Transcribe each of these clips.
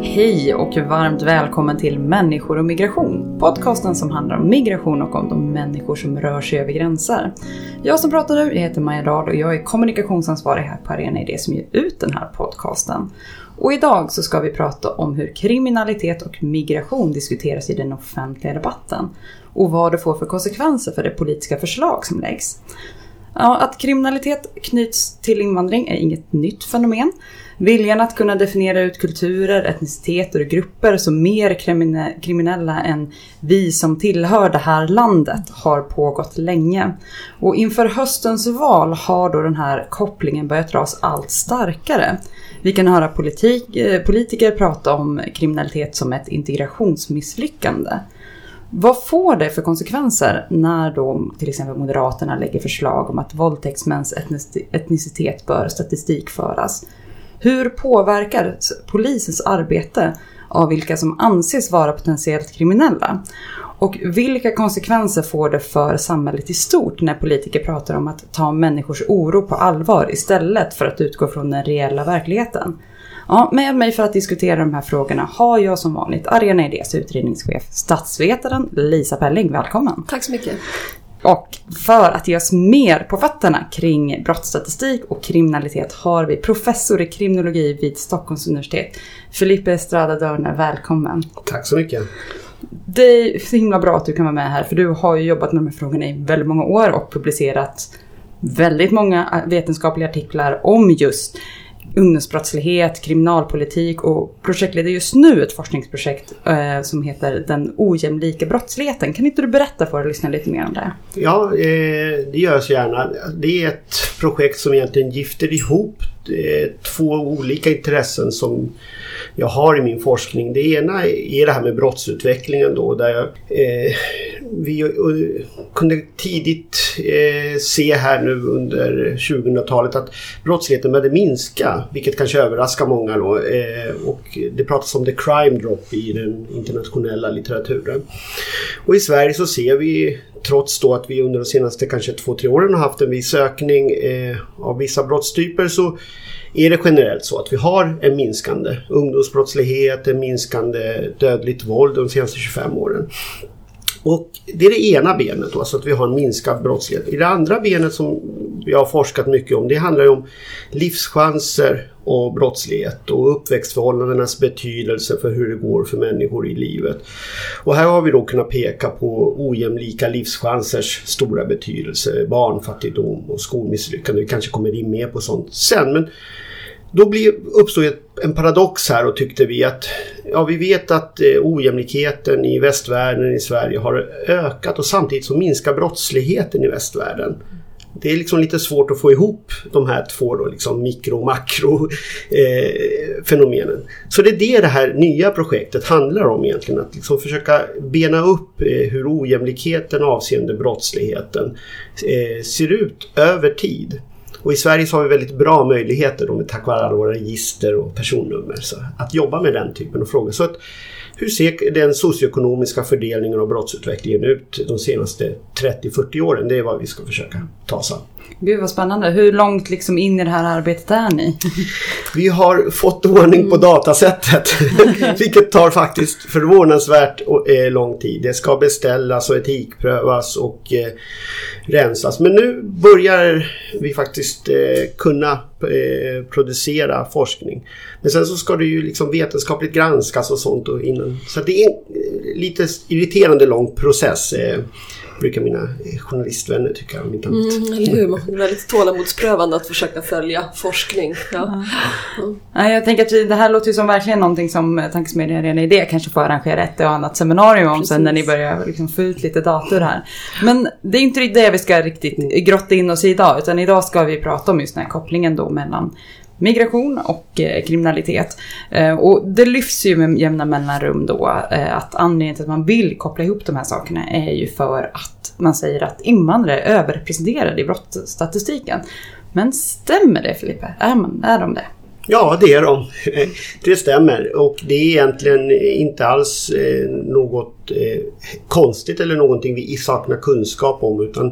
Hej och varmt välkommen till Människor och migration. Podcasten som handlar om migration och om de människor som rör sig över gränser. Jag som pratar nu heter Maja Dahl och jag är kommunikationsansvarig här på Arena Idé som ger ut den här podcasten. Och idag så ska vi prata om hur kriminalitet och migration diskuteras i den offentliga debatten och vad det får för konsekvenser för det politiska förslag som läggs. Ja, att kriminalitet knyts till invandring är inget nytt fenomen. Viljan att kunna definiera ut kulturer, etniciteter och grupper som mer kriminella än vi som tillhör det här landet har pågått länge. Och inför höstens val har då den här kopplingen börjat dras allt starkare. Vi kan höra politik, eh, politiker prata om kriminalitet som ett integrationsmisslyckande. Vad får det för konsekvenser när då till exempel Moderaterna lägger förslag om att våldtäktsmäns etnicitet bör statistikföras? Hur påverkar polisens arbete av vilka som anses vara potentiellt kriminella? Och vilka konsekvenser får det för samhället i stort när politiker pratar om att ta människors oro på allvar istället för att utgå från den reella verkligheten? Ja, med mig för att diskutera de här frågorna har jag som vanligt Arena Idés utredningschef, statsvetaren Lisa Pelling. Välkommen! Tack så mycket! Och för att ge oss mer på fötterna kring brottsstatistik och kriminalitet har vi professor i kriminologi vid Stockholms universitet, Felipe Estrada Dörner. Välkommen! Tack så mycket! Det är så himla bra att du kan vara med här, för du har ju jobbat med de här frågorna i väldigt många år och publicerat väldigt många vetenskapliga artiklar om just ungdomsbrottslighet, kriminalpolitik och projektleder just nu ett forskningsprojekt eh, som heter Den ojämlika brottsligheten. Kan inte du berätta för lyssna lite mer om det? Ja, eh, det gör jag så gärna. Det är ett projekt som egentligen gifter ihop Eh, två olika intressen som jag har i min forskning. Det ena är det här med brottsutvecklingen då där jag, eh, vi uh, kunde tidigt eh, se här nu under 2000-talet att brottsligheten började minska vilket kanske överraskar många då. Eh, och det pratas om the crime drop i den internationella litteraturen. Och i Sverige så ser vi trots då att vi under de senaste kanske två, tre åren har haft en viss ökning eh, av vissa brottstyper så är det generellt så att vi har en minskande ungdomsbrottslighet, en minskande dödligt våld de senaste 25 åren. Och det är det ena benet då, så att vi har en minskad brottslighet. I det andra benet som jag har forskat mycket om, det handlar om livschanser och brottslighet och uppväxtförhållandenas betydelse för hur det går för människor i livet. Och här har vi då kunnat peka på ojämlika livschansers stora betydelse, barnfattigdom och skolmisslyckande. Vi kanske kommer in mer på sånt sen. Men då blir, uppstod en paradox här och tyckte vi att ja, vi vet att eh, ojämlikheten i västvärlden i Sverige har ökat och samtidigt så minskar brottsligheten i västvärlden. Det är liksom lite svårt att få ihop de här två då, liksom mikro och makro eh, fenomenen. Så det är det det här nya projektet handlar om egentligen. Att liksom försöka bena upp eh, hur ojämlikheten avseende brottsligheten eh, ser ut över tid. Och i Sverige så har vi väldigt bra möjligheter då med tack vare alla våra register och personnummer så att jobba med den typen av frågor. Så att, hur ser den socioekonomiska fördelningen av brottsutvecklingen ut de senaste 30-40 åren? Det är vad vi ska försöka ta oss an. Gud vad spännande. Hur långt liksom in i det här arbetet är ni? Vi har fått ordning på datasättet. vilket tar faktiskt förvånansvärt lång tid. Det ska beställas och etikprövas och eh, rensas. Men nu börjar vi faktiskt eh, kunna eh, producera forskning. Men sen så ska det ju liksom vetenskapligt granskas och sånt. Och innan. Så det är en lite irriterande lång process. Eh, brukar mina journalistvänner tycka. Om inte annat. Mm, eller hur, det är väldigt tålamodsprövande att försöka följa forskning. Ja. Mm. Ja, jag tänker att det här låter ju som verkligen någonting som Tankesmedjan redan i det kanske får arrangera ett och annat seminarium om Precis. sen när ni börjar liksom få ut lite dator här. Men det är inte det vi ska riktigt grotta in oss i idag utan idag ska vi prata om just den här kopplingen då mellan migration och eh, kriminalitet. Eh, och det lyfts ju med jämna mellanrum då eh, att anledningen till att man vill koppla ihop de här sakerna är ju för att man säger att invandrare är överrepresenterade i brottsstatistiken. Men stämmer det Filippe? Är, man, är de det? Ja, det är de. Det stämmer och det är egentligen inte alls eh, något eh, konstigt eller någonting vi saknar kunskap om utan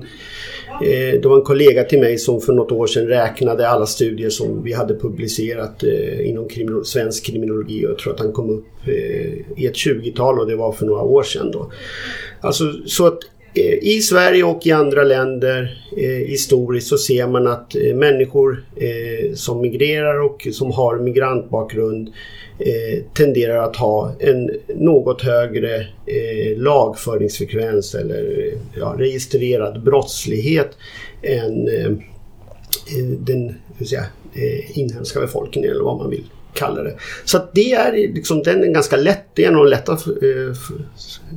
eh, det var en kollega till mig som för något år sedan räknade alla studier som vi hade publicerat inom svensk kriminologi och jag tror att han kom upp i ett 20-tal och det var för några år sedan då. Alltså så att Eh, i Sverige och i andra länder eh, historiskt så ser man att eh, människor eh, som migrerar och som har migrantbakgrund eh, tenderar att ha en något högre eh, lagföringsfrekvens eller eh, ja, registrerad brottslighet än eh, den säga, inhemska befolkningen eller vad man vill kalla det. Så det är liksom, den är ganska lätt, det är en av de lätta eh,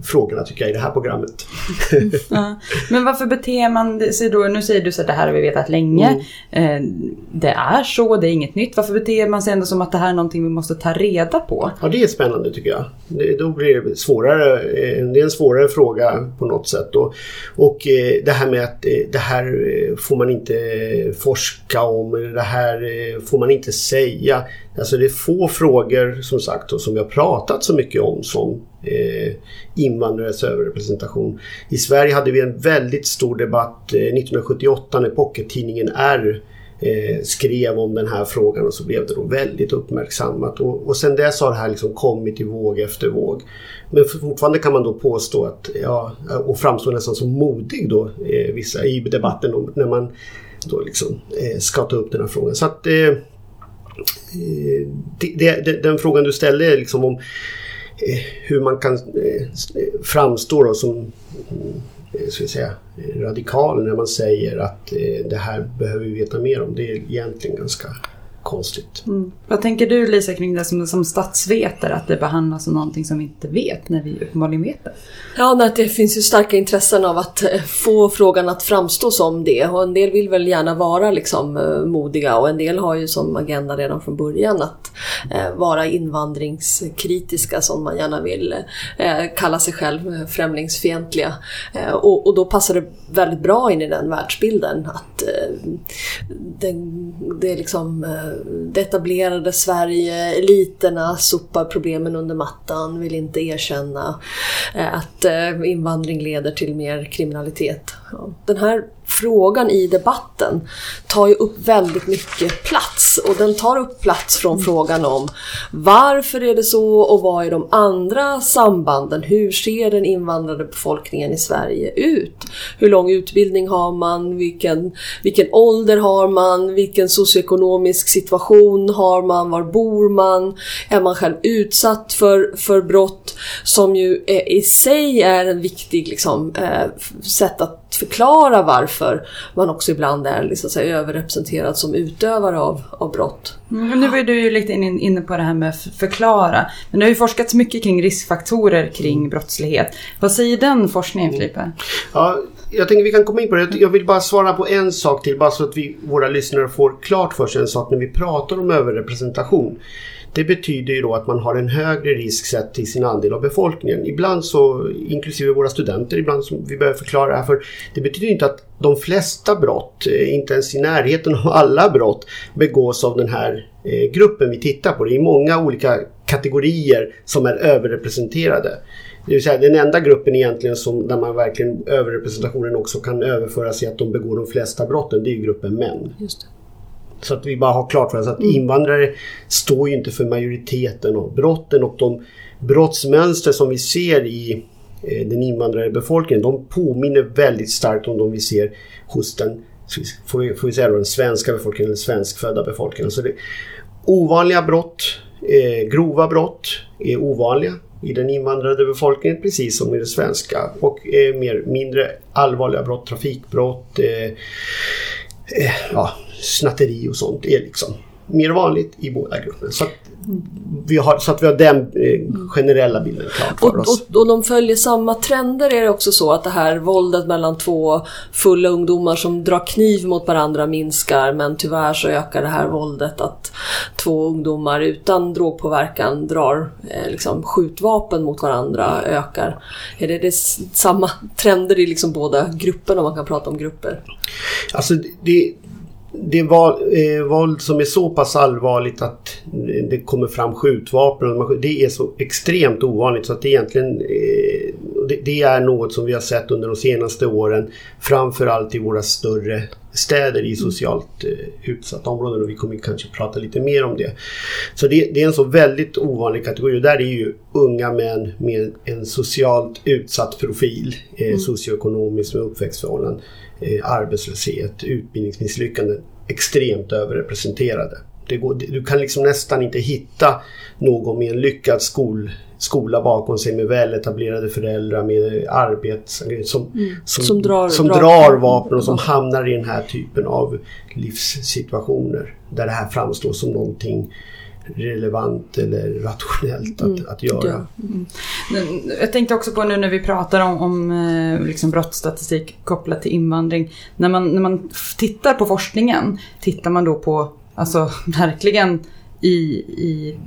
frågorna tycker jag i det här programmet. ja. Men varför beter man sig då, nu säger du så att det här har vi vetat länge. Mm. Eh, det är så, det är inget nytt. Varför beter man sig ändå som att det här är någonting vi måste ta reda på? Ja det är spännande tycker jag. Det, då blir det svårare, eh, det är en svårare fråga på något sätt. Och, och det här med att det här får man inte forska om, det här får man inte säga. Alltså det är få frågor som sagt och som vi har pratat så mycket om som eh, invandrares överrepresentation. I Sverige hade vi en väldigt stor debatt eh, 1978 när pockettidningen R eh, skrev om den här frågan och så blev det då väldigt uppmärksammat. Och, och sen dess har det här liksom kommit i våg efter våg. Men fortfarande kan man då påstå att, ja, och framstå nästan som modig då, eh, vissa i debatten om, när man då liksom eh, ska ta upp den här frågan. Så att Eh, Eh, det, det, den frågan du ställde är liksom om eh, hur man kan eh, framstå då som ska vi säga, radikal när man säger att det här behöver vi veta mer om. Det är egentligen ganska konstigt. Mm. Vad tänker du Lisa kring det som, som statsvetare, att det behandlas som någonting som vi inte vet när vi uppenbarligen vet det? Ja, det finns ju starka intressen av att eh, få frågan att framstå som det och en del vill väl gärna vara liksom eh, modiga och en del har ju som agenda redan från början att eh, vara invandringskritiska som man gärna vill kalla sig själv främlingsfientliga. Och, och då passar det väldigt bra in i den världsbilden att det, det är liksom det etablerade Sverige, eliterna sopar problemen under mattan, vill inte erkänna eh, att eh, invandring leder till mer kriminalitet. Den här frågan i debatten tar ju upp väldigt mycket plats och den tar upp plats från frågan om varför är det så och vad är de andra sambanden? Hur ser den invandrade befolkningen i Sverige ut? Hur lång utbildning har man? Vilken, vilken ålder har man? Vilken socioekonomisk situation har man? Var bor man? Är man själv utsatt för, för brott? Som ju i sig är en viktig liksom, eh, sätt att förklara varför man också ibland är liksom, så överrepresenterad som utövare av, av brott. Mm, nu var du ju lite inne på det här med att förklara. Men det har ju forskats mycket kring riskfaktorer kring brottslighet. Vad säger den forskningen Filippe? Ja, jag tänker vi kan komma in på det. Jag vill bara svara på en sak till bara så att vi, våra lyssnare får klart för sig en sak när vi pratar om överrepresentation. Det betyder ju då att man har en högre risk sett till sin andel av befolkningen. Ibland så, inklusive våra studenter, ibland som vi behöver förklara det här för det betyder inte att de flesta brott, eh, inte ens i närheten av alla brott, begås av den här eh, gruppen vi tittar på. Det är många olika kategorier som är överrepresenterade. Det vill säga den enda gruppen egentligen som, där man verkligen överrepresentationen också kan överföras i att de begår de flesta brotten, det är ju gruppen män. Just det. Så att vi bara har klart för oss att mm. invandrare står ju inte för majoriteten av brotten och de brottsmönster som vi ser i eh, den invandrare befolkningen de påminner väldigt starkt om de vi ser hos den får vi, får vi säga då, den svenska befolkningen, den svenskfödda befolkningen. Så det, ovanliga brott, eh, grova brott är ovanliga i den invandrade befolkningen precis som i det svenska och eh, mer, mindre allvarliga brott, trafikbrott, eh, eh, ja, snatteri och sånt är liksom mer vanligt i båda grupperna. Så att vi har, så att vi har den eh, generella bilden klar för och, oss. Och, och de följer samma trender är det också så att det här våldet mellan två fulla ungdomar som drar kniv mot varandra minskar men tyvärr så ökar det här våldet att två ungdomar utan drogpåverkan drar eh, liksom, skjutvapen mot varandra ökar. Är det, det samma trender i liksom båda grupperna om man kan prata om grupper? Alltså det, det var eh, våld som är så pass allvarligt att det kommer fram skjutvapen. Det är så extremt ovanligt så att det egentligen eh, det, det, är något som vi har sett under de senaste åren. Framförallt i våra större städer i socialt eh, utsatta områden och vi kommer kanske prata lite mer om det. Så det, det är en så väldigt ovanlig kategori och där är ju unga män med en socialt utsatt profil, eh, mm. socioekonomiskt med uppväxtförhållanden arbetslöshet, utbildningsmisslyckanden extremt överrepresenterade. Det går, du kan liksom nästan inte hitta någon med en lyckad skol, skola bakom sig med väletablerade föräldrar med arbete som, mm. som, som, drar, som drar, drar vapen och som hamnar i den här typen av livssituationer. Där det här framstår som någonting relevant eller rationellt att, mm. att göra. Mm. Jag tänkte också på nu när vi pratar om, om eh, liksom brottsstatistik kopplat till invandring. När man, när man tittar på forskningen, tittar man då på, alltså verkligen i, i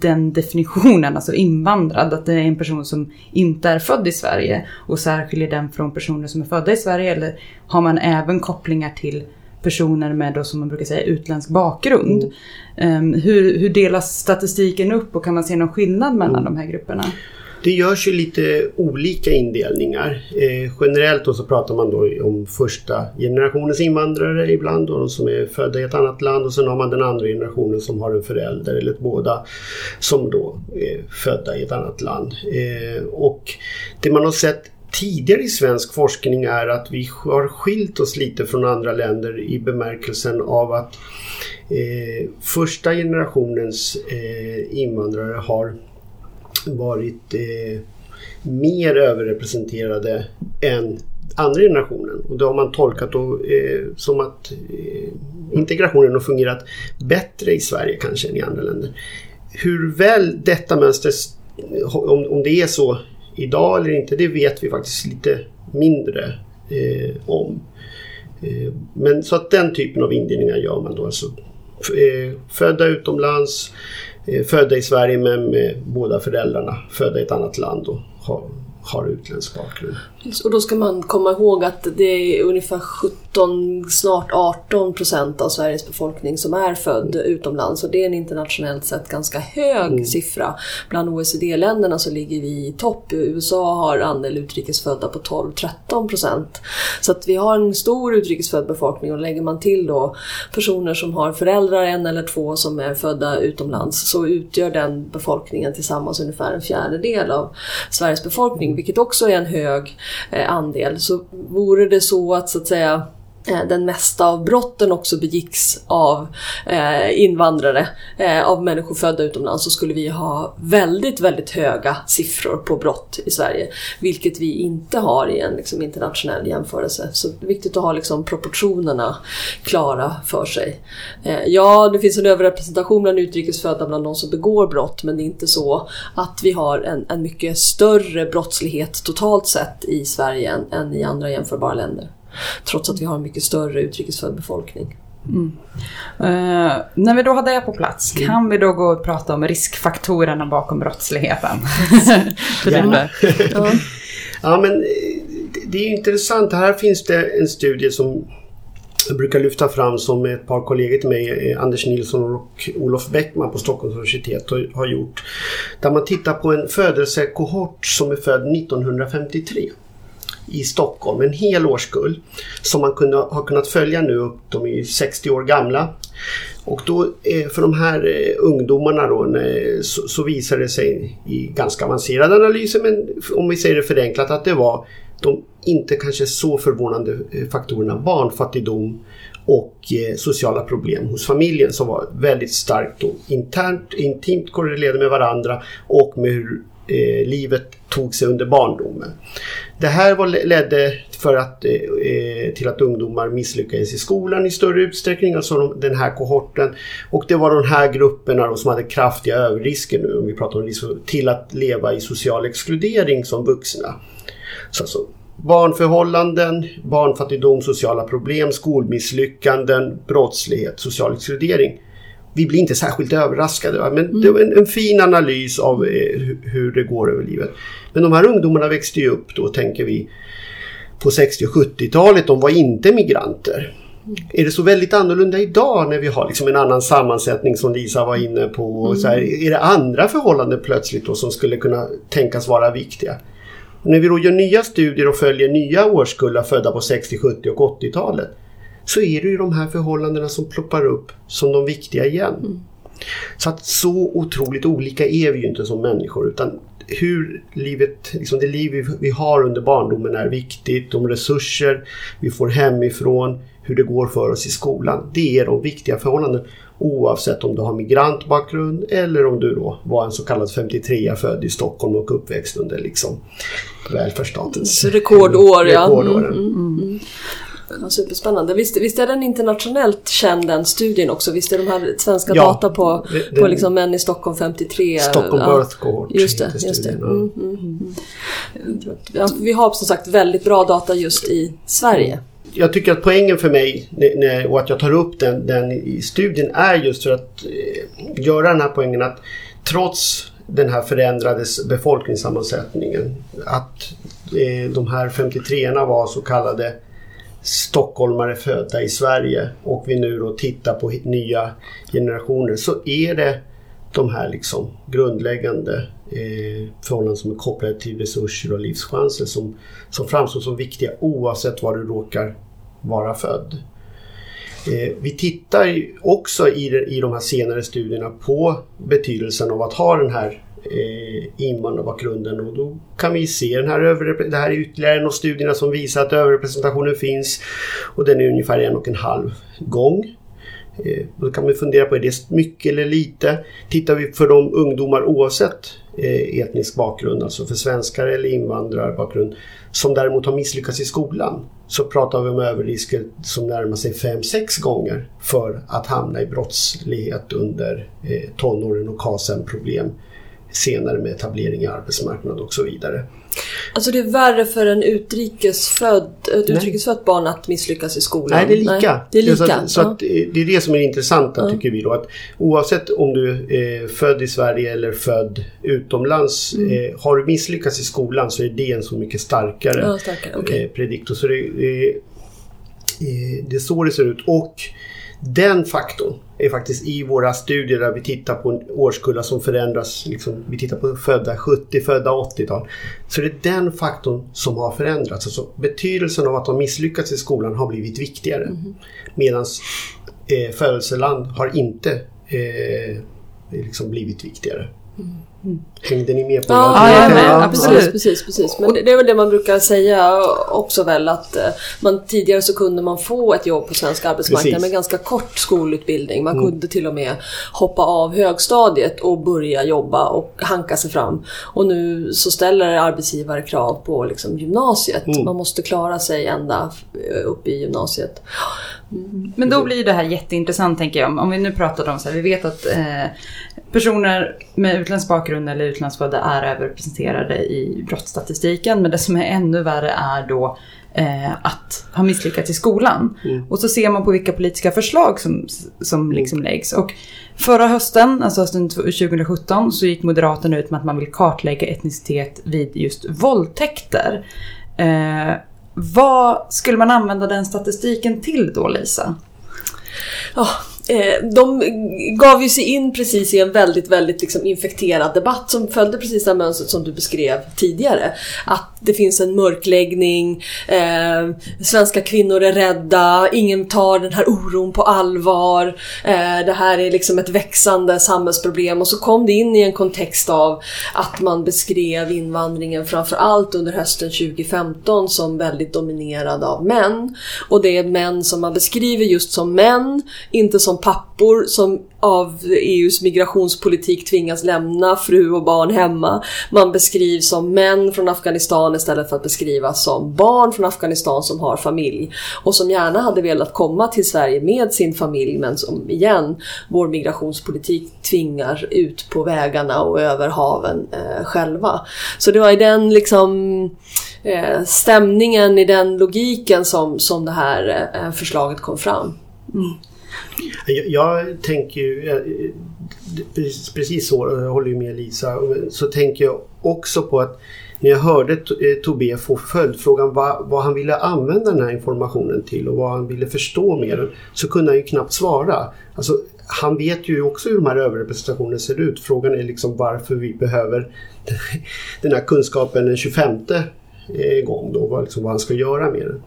den definitionen, alltså invandrad, att det är en person som inte är född i Sverige och särskiljer den från personer som är födda i Sverige eller har man även kopplingar till personer med då, som man brukar säga utländsk bakgrund. Mm. Um, hur, hur delas statistiken upp och kan man se någon skillnad mellan mm. de här grupperna? Det görs ju lite olika indelningar. Eh, generellt då så pratar man då om första generationens invandrare ibland, då, de som är födda i ett annat land och sen har man den andra generationen som har en förälder eller båda som då är födda i ett annat land. Eh, och det man har sett tidigare i svensk forskning är att vi har skilt oss lite från andra länder i bemärkelsen av att eh, första generationens eh, invandrare har varit eh, mer överrepresenterade än andra generationen. Och det har man tolkat då, eh, som att eh, integrationen har fungerat bättre i Sverige kanske än i andra länder. Hur väl detta mönster, om, om det är så idag eller inte, det vet vi faktiskt lite mindre eh, om. Eh, men så att den typen av indelningar gör man då. Alltså, eh, födda utomlands, eh, födda i Sverige men med båda föräldrarna födda i ett annat land och har, har utländsk bakgrund. Och då ska man komma ihåg att det är ungefär 17, snart 18 procent av Sveriges befolkning som är född utomlands. Och det är en internationellt sett ganska hög mm. siffra. Bland OECD-länderna så ligger vi i topp. USA har andel utrikesfödda på 12-13 procent. Så att vi har en stor utrikesfödd befolkning och lägger man till då personer som har föräldrar, en eller två, som är födda utomlands så utgör den befolkningen tillsammans ungefär en fjärdedel av Sveriges befolkning, vilket också är en hög eh, andel. Så vore det så att så att säga Eh, den mesta av brotten också begicks av eh, invandrare, eh, av människor födda utomlands, så skulle vi ha väldigt, väldigt höga siffror på brott i Sverige. Vilket vi inte har i en liksom, internationell jämförelse. Så det är viktigt att ha liksom, proportionerna klara för sig. Eh, ja, det finns en överrepresentation bland utrikesfödda bland de som begår brott, men det är inte så att vi har en, en mycket större brottslighet totalt sett i Sverige än, än i andra jämförbara länder. Trots att vi har en mycket större utrikesfödd befolkning. Mm. Uh, när vi då har det på plats, mm. kan vi då gå och prata om riskfaktorerna bakom brottsligheten? ja. ja. ja, men eh, det är intressant. Här finns det en studie som jag brukar lyfta fram som ett par kollegor till mig, eh, Anders Nilsson och Olof Bäckman på Stockholms universitet har gjort. Där man tittar på en födelsekohort som är född 1953 i Stockholm, en hel årskull som man kunde, har kunnat följa nu de är 60 år gamla. Och då eh, för de här eh, ungdomarna då, så, så visar det sig i ganska avancerade analyser, men om vi säger det förenklat, att det var de inte kanske så förvånande eh, faktorerna barnfattigdom och sociala problem hos familjen som var väldigt starkt och internt, intimt korrelerade med varandra och med hur eh, livet tog sig under barndomen. Det här var, ledde för att, eh, eh, till att ungdomar misslyckades i skolan i större utsträckning, alltså de, den här kohorten. Och det var de här grupperna då som hade kraftiga överrisker nu, om vi pratar om liksom till att leva i social exkludering som vuxna. Så alltså, barnförhållanden, barnfattigdom, sociala problem, skolmisslyckanden, brottslighet, social exkludering vi blir inte särskilt överraskade. Va? Men mm. det var en, en, fin analys av eh, hur det går över livet. Men de här ungdomarna växte ju upp då, tänker vi, på 60 och 70-talet. De var inte migranter. Mm. Är det så väldigt annorlunda idag när vi har liksom en annan sammansättning som Lisa var inne på? Mm. Här, är det andra förhållanden plötsligt då som skulle kunna tänkas vara viktiga? Och när vi då gör nya studier och följer nya årskullar födda på 60, 70 och 80-talet så är det ju de här förhållandena som ploppar upp som de viktiga igen. Mm. Så att så otroligt olika är vi ju inte som människor utan hur livet, liksom det liv vi, har under barndomen är viktigt, de resurser vi får hemifrån, hur det går för oss i skolan. Det är de viktiga förhållandena oavsett om du har migrantbakgrund eller om du då var en så kallad 53 född i Stockholm och uppväxt under liksom välfärdsstatens rekordår. Ja. Mm, mm, mm. Ja, superspännande. Visst, visst är den internationellt känd den studien också? Visst är de här svenska ja, data på, det, på liksom män i Stockholm 53? Stockholm ja. Birth Cohort. Just det. Just det. Mm, mm, mm. Vi har som sagt väldigt bra data just i Sverige. Jag tycker att poängen för mig och att jag tar upp den, den i studien är just för att eh, göra den här poängen att trots den här förändrade befolkningssammansättningen att eh, de här 53orna var så kallade stockholmare födda i Sverige och vi nu då tittar på nya generationer så är det de här liksom grundläggande eh, förhållanden som är kopplade till resurser och livschanser som, som framstår som viktiga oavsett var du råkar vara född. Eh, vi tittar också i, i de här senare studierna på betydelsen av att ha den här Eh, invandrarbakgrunden och då kan vi se den här det här är ytterligare en av studierna som visar att överrepresentationen finns och den är ungefär en och en halv gång. Eh, då kan vi fundera på, är det mycket eller lite? Tittar vi för de ungdomar oavsett eh, etnisk bakgrund, alltså för svenskar eller invandrarbakgrund, som däremot har misslyckats i skolan, så pratar vi om överrisker som närmar sig 5-6 gånger för att hamna i brottslighet under eh, tonåren och KASEM-problem senare med etablering i arbetsmarknaden och så vidare. Alltså det är värre för en utrikesfödd, ett utrikesfött barn att misslyckas i skolan? Nej, det är lika. Nej, det, är lika. Så, att, så att, det är det som är intressant ja. tycker vi då. Att oavsett om du är född i Sverige eller född utomlands. Mm. Eh, har du misslyckats i skolan så är det en så mycket starkare, ja, starkare. Okay. Eh, prediktor. Så det, eh, det är så det ser ut. Och den faktorn är faktiskt i våra studier där vi tittar på årskullar som förändras. Liksom, vi tittar på födda 70, födda 80-tal. Så det är den faktorn som har förändrats. Alltså betydelsen av att ha misslyckats i skolan har blivit viktigare. Mm. Medan eh, födelseland har inte eh, liksom blivit viktigare. Mm. Hängde ni med på ja, det? Ja, ja, ja, precis, precis, precis. Men det är väl det man brukar säga också väl att eh, man, tidigare så kunde man få ett jobb på svensk arbetsmarknad precis. med ganska kort skolutbildning. Man mm. kunde till och med hoppa av högstadiet och börja jobba och hanka sig fram. Och nu så ställer arbetsgivare krav på liksom gymnasiet. Mm. Man måste klara sig ända eh, upp i gymnasiet. Mm. Men då blir det här jätteintressant tänker jag. Om vi nu pratar om så här, vi vet att eh, personer med utländsk bakgrund eller utlandsfödda är överrepresenterade i brottsstatistiken. Men det som är ännu värre är då eh, att ha misslyckats i skolan. Mm. Och så ser man på vilka politiska förslag som, som liksom läggs. Och förra hösten, alltså hösten 2017, så gick Moderaterna ut med att man vill kartlägga etnicitet vid just våldtäkter. Eh, vad skulle man använda den statistiken till då, Lisa? Oh, Eh, de gav ju sig in precis i en väldigt, väldigt liksom infekterad debatt som följde precis det mönstret som du beskrev tidigare. Att det finns en mörkläggning, eh, svenska kvinnor är rädda, ingen tar den här oron på allvar, eh, det här är liksom ett växande samhällsproblem och så kom det in i en kontext av att man beskrev invandringen framförallt under hösten 2015 som väldigt dominerad av män. Och det är män som man beskriver just som män, inte som pappor som av EUs migrationspolitik tvingas lämna fru och barn hemma. Man beskrivs som män från Afghanistan istället för att beskrivas som barn från Afghanistan som har familj och som gärna hade velat komma till Sverige med sin familj men som igen, vår migrationspolitik tvingar ut på vägarna och över haven eh, själva. Så det var i den liksom eh, stämningen, i den logiken som, som det här eh, förslaget kom fram. Mm. Jag, jag tänker ju, precis så, jag håller ju med Lisa, så tänker jag också på att när jag hörde eh, Tobé få följdfrågan vad, vad, han ville använda den här informationen till och vad han ville förstå med den så kunde han ju knappt svara. Alltså, han vet ju också hur de här överrepresentationerna ser ut. Frågan är liksom varför vi behöver den här kunskapen den 25 eh, gång då, vad, liksom, vad han ska göra med den.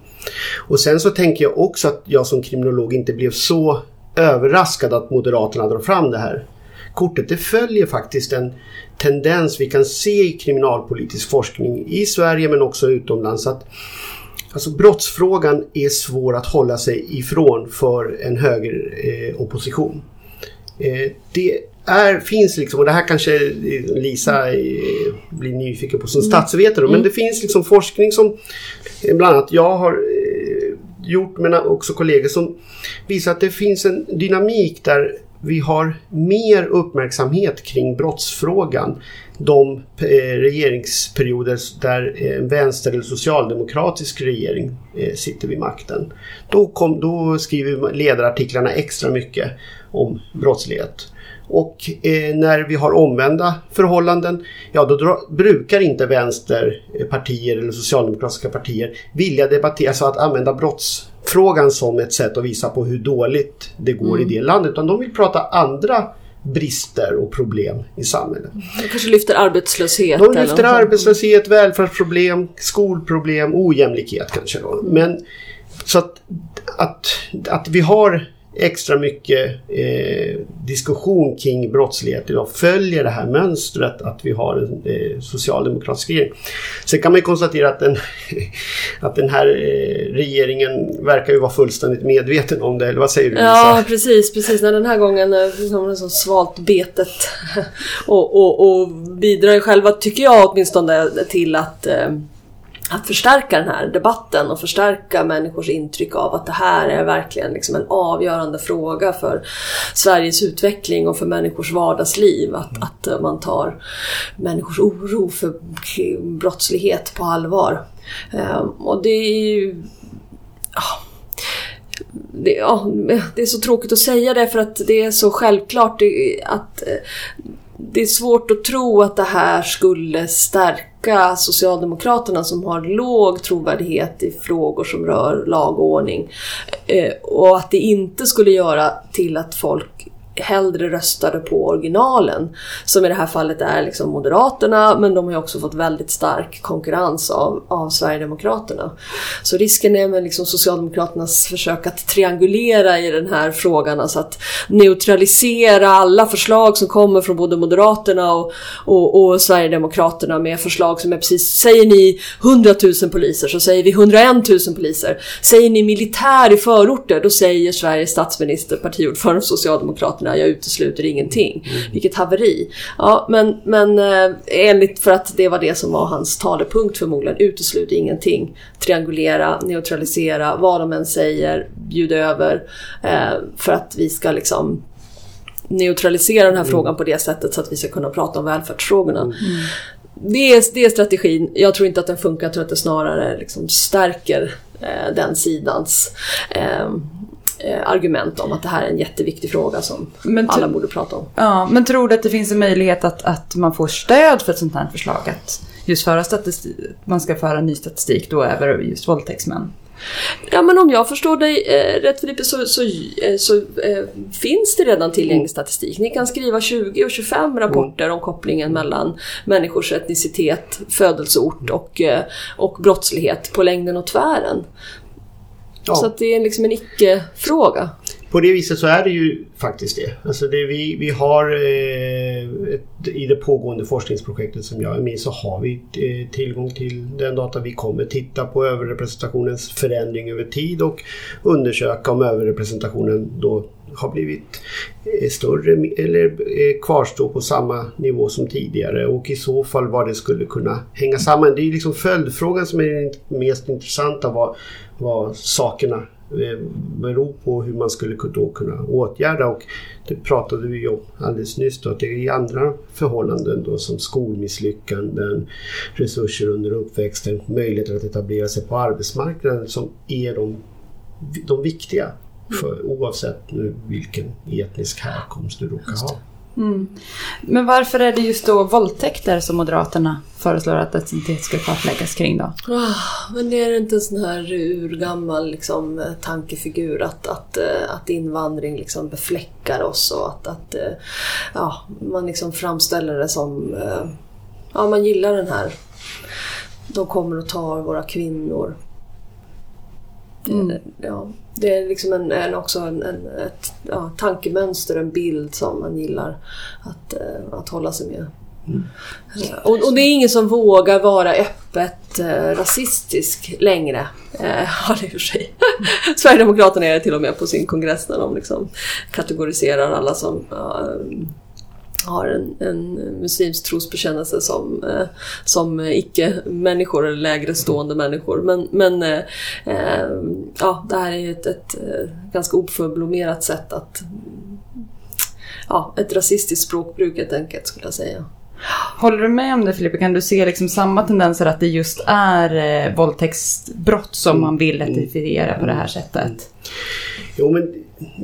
Och sen så tänker jag också att jag som kriminolog inte blev så överraskad att Moderaterna drar fram det här kortet. Det följer faktiskt en tendens vi kan se i kriminalpolitisk forskning i Sverige men också utomlands. att Alltså brottsfrågan är svår att hålla sig ifrån för en högeropposition. Eh, eh, det är, finns liksom, och det här kanske Lisa eh, blir nyfiken på som mm. statsvetare, mm. men det finns liksom forskning som eh, bland annat jag har eh, gjort men också kollegor som visar att det finns en dynamik där vi har mer uppmärksamhet kring brottsfrågan de eh, regeringsperioder där eh, en vänster eller socialdemokratisk regering sitter vid makten. Då, kom, då skriver ledarartiklarna extra mycket om brottslighet. Och eh, när vi har omvända förhållanden, ja då dra, brukar inte vänsterpartier eller socialdemokratiska partier vilja debattera, alltså att använda brottsfrågan som ett sätt att visa på hur dåligt det går mm. i det landet. Utan de vill prata andra brister och problem i samhället. De kanske lyfter arbetslöshet? De lyfter arbetslöshet, välfärdsproblem, skolproblem, ojämlikhet kanske. Då. Men så att, att, att vi har extra mycket eh, diskussion kring brottslighet idag följer det här mönstret att vi har en eh, socialdemokratisk regering. Sen kan man ju konstatera att den, att den här eh, regeringen verkar ju vara fullständigt medveten om det, eller vad säger du Lisa? Ja precis, precis. När den här gången har den så svalt betet och, och, och bidrar själva, tycker jag åtminstone, till att eh, att förstärka den här debatten och förstärka människors intryck av att det här är verkligen liksom en avgörande fråga för Sveriges utveckling och för människors vardagsliv. Att, mm. att man tar människors oro för brottslighet på allvar. Um, och det är ju... Det, ja, det är så tråkigt att säga det för att det är så självklart att det är svårt att tro att det här skulle stärka Socialdemokraterna som har låg trovärdighet i frågor som rör lag och ordning. Eh, och att det inte skulle göra till att folk hellre röstade på originalen. Som i det här fallet är liksom Moderaterna men de har ju också fått väldigt stark konkurrens av, av Sverigedemokraterna. Så risken är med liksom Socialdemokraternas försök att triangulera i den här frågan, alltså att neutralisera alla förslag som kommer från både Moderaterna och, och, och Sverigedemokraterna med förslag som är precis, säger ni 100 000 poliser så säger vi 101 000 poliser. Säger ni militär i förorter då säger Sveriges statsminister, partiordförande Socialdemokraterna Kina, jag utesluter ingenting. Mm. Vilket haveri. Ja, men, men eh, enligt för att det var det som var hans talepunkt förmodligen, utesluter ingenting. Triangulera, neutralisera, vad de än säger, bjuda över. Eh, för att vi ska liksom neutralisera den här mm. frågan på det sättet så att vi ska kunna prata om välfärdsfrågorna. Mm. Det, är, det är strategin. Jag tror inte att den funkar, jag tror att det snarare liksom stärker eh, den sidans eh, argument om att det här är en jätteviktig fråga som alla borde prata om. Ja, men tror du att det finns en möjlighet att, att man får stöd för ett sånt här förslag? Att just föra statistik, man ska föra ny statistik då över just våldtäktsmän? Ja men om jag förstår dig eh, rätt Filippe så, så, eh, så eh, finns det redan tillgänglig statistik. Ni kan skriva 20 och 25 rapporter om kopplingen mellan människors etnicitet, födelseort och, eh, och brottslighet på längden och tvären. Ja. Så det är liksom en icke-fråga. på det viset så är det ju faktiskt det. Alltså det vi, vi har eh, ett, i det pågående forskningsprojektet som jag är med så har vi eh, tillgång till den data. Vi kommer titta på överrepresentationens förändring över tid och undersöka om överrepresentationen då har blivit eh, större eller eh, kvarstår på samma nivå som tidigare och i så fall vad det skulle kunna hänga samman. Det är liksom följdfrågan som är den mest intressanta vad, vad sakerna eh, beror på hur man skulle då kunna åtgärda och det pratade vi om alldeles nyss då, att det är andra förhållanden då som skolmisslyckanden, resurser under uppväxten, möjligheter att etablera sig på arbetsmarknaden som är de, de viktiga för, oavsett nu vilken etnisk härkomst du råkar ha. Mm. Men varför är det just då våldtäkter som Moderaterna föreslår att etnicitet ska kartläggas kring då? Ah, men det är inte en sån här urgammal liksom, eh, tankefigur att, att, eh, att invandring liksom befläckar oss och att, att eh, ja, man liksom framställer det som... Ja, man gillar den här... De kommer och tar våra kvinnor. Mm. Ja, det är liksom en, en också en, en, ett ja, tankemönster, en bild som man gillar att, uh, att hålla sig med. Mm. Och, och, det är ingen som vågar vara öppet uh, rasistisk längre. Har det för sig. Sverigedemokraterna är det till och med på sin kongress när de liksom kategoriserar alla som uh, har en, en muslimsk trosbekännelse som, eh, som icke-människor eller lägre stående människor. Men, men eh, eh ja, det här är ett, ett, eh, ganska oförblommerat sätt att... Ja, ett rasistiskt språkbruk helt enkelt skulle jag säga. Håller du med om det Filippa? Kan du se liksom samma tendenser att det just är eh, våldtäktsbrott som man vill identifiera på det här sättet? Jo men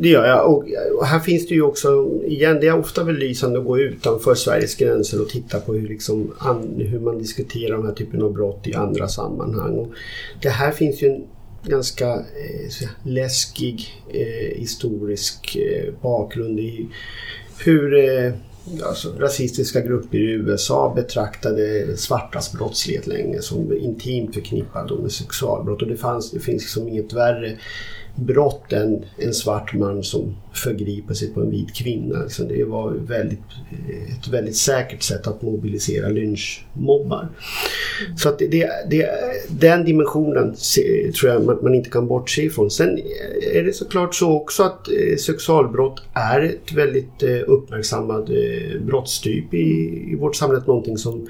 det gör jag. Och, här finns det ju också, igen det är ofta belysande att gå utanför Sveriges gränser och titta på hur, liksom, an, hur man diskuterar den här typen av brott i andra sammanhang. Och det här finns ju en ganska eh, läskig eh, historisk eh, bakgrund i hur eh, alltså, rasistiska grupper i USA betraktade svartas brottslighet länge som intimt förknippad med sexualbrott. Och det, fanns, det finns liksom inget värre brott än en svart man som förgriper sig på en vit kvinna. Alltså det var väldigt, ett väldigt säkert sätt att mobilisera lynchmobbar. Så att det, det, den dimensionen tror jag man, man inte kan bortse ifrån. Sen är det såklart så också att eh, sexualbrott är ett väldigt eh, uppmärksammad eh, brottstyp i, i vårt samhälle. Någonting som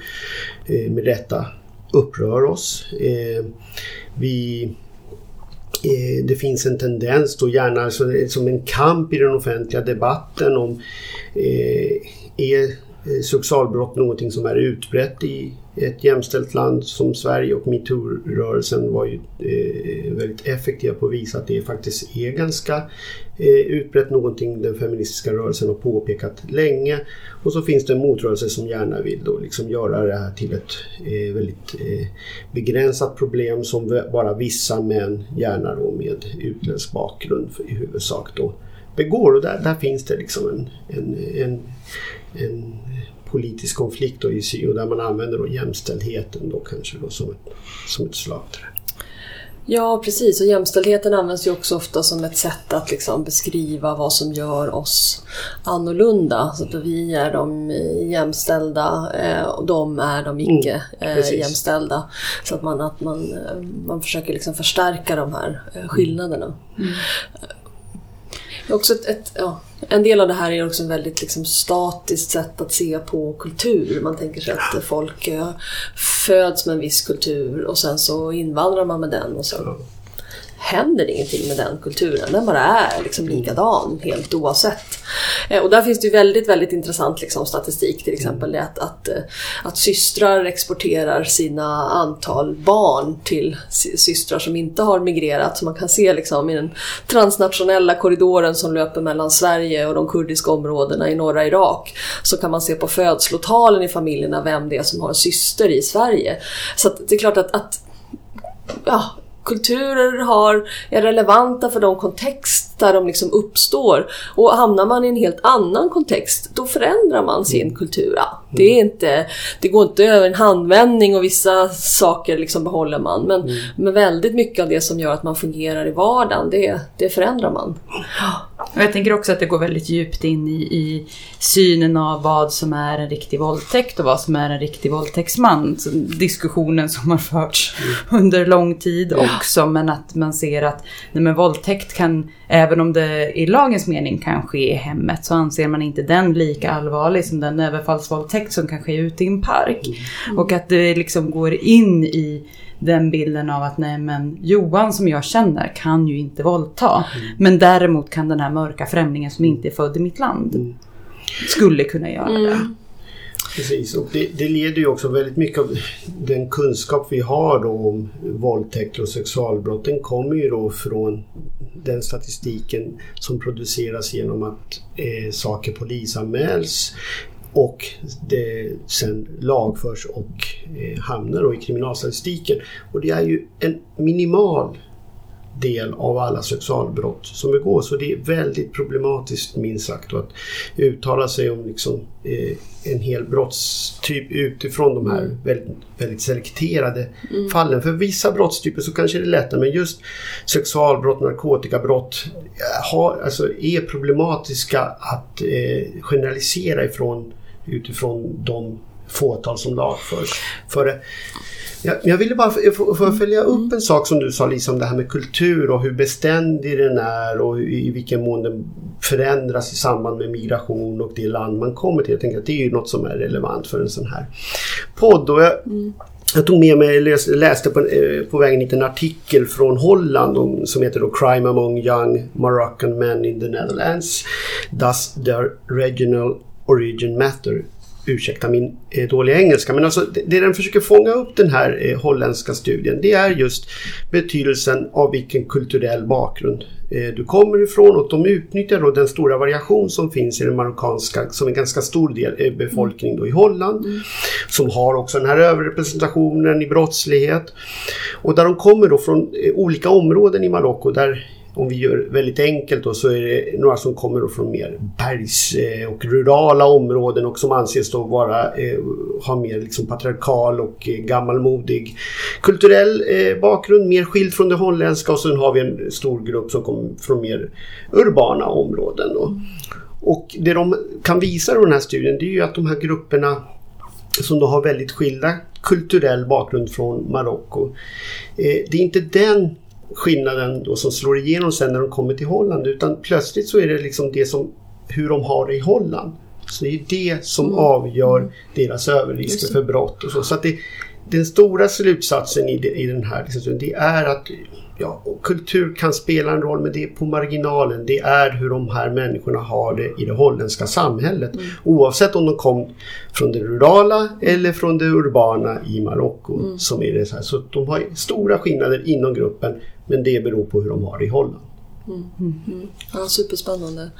med rätta upprör oss. Vi Eh, det finns en tendens då gärna som en kamp i den offentliga debatten om eh, är Eh, sexualbrott någonting som är utbrett i ett jämställt land som Sverige och metoo-rörelsen var ju eh, väldigt effektiva på att visa att det faktiskt är ganska eh, utbrett, någonting den feministiska rörelsen har påpekat länge. Och så finns det en motrörelse som gärna vill då liksom göra det här till ett eh, väldigt eh, begränsat problem som bara vissa män, gärna då med utländsk bakgrund i huvudsak då begår. Och där, där finns det liksom en, en, en, en politisk konflikt då i och där man använder då jämställdheten då kanske då som, ett, som ett slagträ. Ja precis och jämställdheten används ju också ofta som ett sätt att liksom beskriva vad som gör oss annorlunda. Så att vi är de jämställda eh, och de är de mm, icke mm, jämställda. Så att man, att man, eh, man försöker liksom förstärka de här skillnaderna. Mm. Också ett, ett, ja, en del av det här är också ett väldigt liksom, statiskt sätt att se på kultur. Man tänker sig att folk eh, föds med en viss kultur och sen så invandrar man med den och så händer ingenting med den kulturen. Den bara är liksom likadan helt oavsett. Eh, och där finns det ju väldigt, väldigt intressant liksom, statistik till exempel. Det att, att, eh, att systrar exporterar sina antal barn till systrar som inte har migrerat. Så man kan se liksom, i den transnationella korridoren som löper mellan Sverige och de kurdiska områdena i norra Irak. Så kan man se på födslotalen i familjerna vem det är som har en syster i Sverige. Så det är klart att, att ja, kulturer har, är relevanta för de kontext där de liksom uppstår. Och hamnar man i en helt annan kontext, då förändrar man sin mm. kultur. Ja, det, är inte, det går inte över en handvändning och vissa saker liksom behåller man. Men, mm. men väldigt mycket av det som gör att man fungerar i vardagen, det, det förändrar man. Och jag tänker också att det går väldigt djupt in i, i synen av vad som är en riktig våldtäkt och vad som är en riktig våldtäktsman. Så diskussionen som har förts under lång tid också. Men att man ser att nej men våldtäkt kan, även om det i lagens mening kan ske i hemmet, så anser man inte den lika allvarlig som den överfallsvåldtäkt som kan ske ute i en park. Och att det liksom går in i den bilden av att nej men Johan som jag känner kan ju inte våldta. Men däremot kan den här mörka främlingen som inte är född i mitt land skulle kunna göra det. Precis, och det, det leder ju också väldigt mycket av den kunskap vi har då om våldtäkt och sexualbrott. Den kommer ju då från den statistiken som produceras genom att eh, saker polisanmäls och det sen lagförs och eh, hamnar då i kriminalstatistiken. Och det är ju en minimal del av alla sexualbrott som begås. Så det är väldigt problematiskt minst sagt att uttala sig om liksom, eh, en hel brottstyp utifrån de här väldigt, väldigt selekterade fallen. För vissa brottstyper så kanske det är lättare men just sexualbrott, narkotikabrott har, alltså, är problematiska att eh, generalisera ifrån utifrån de fåtal som lagförs. För, jag, jag ville bara få- få följa upp en sak som du sa Lisa om det här med kultur och hur beständig den är och i vilken mån den förändras i samband med migration och det land man kommer till. Jag tänker att det är ju något som är relevant för en sån här podd. Och jag, jag tog med mig, läs, läste på, eh, på vägen hit en artikel från Holland om, som heter då Crime among young Moroccan men in the Netherlands. Does their regional origin matter? Ursäkta min eh, dåliga engelska men alltså det, den försöker fånga upp den här eh, holländska studien det är just betydelsen av vilken kulturell bakgrund eh, du kommer ifrån och de utnyttjar då den stora variation som finns i den marockanska som en ganska stor del eh, befolkning då i Holland som har också den här överrepresentationen i brottslighet. Och där de kommer då från eh, olika områden i Marocko där om vi gör väldigt enkelt då så är det några som kommer från mer bergs eh, och rurala områden och som anses då vara, eh, ha mer liksom patriarkal och eh, gammalmodig kulturell bakgrund, mer skild från det holländska och sen har vi en stor grupp som kommer från mer urbana områden. Då. Och det de kan visa i den här studien det är ju att de här grupperna som då har väldigt skilda kulturell bakgrund från Marocko. Det är inte den skillnaden då som slår igenom sen när de kommer till Holland utan plötsligt så är det liksom det som hur de har det i Holland. Så det är det som avgör deras överrisker för brott och så. så att det, den stora slutsatsen i, i den här liksom, det är att ja, kultur kan spela en roll men det är på marginalen. Det är hur de här människorna har det i det holländska samhället. Oavsett om de kom från det rurala eller från det urbana i Marocko. Som är det så, här. så de har stora skillnader inom gruppen men det beror på hur de har det i Holland. Mm. Ja, superspännande.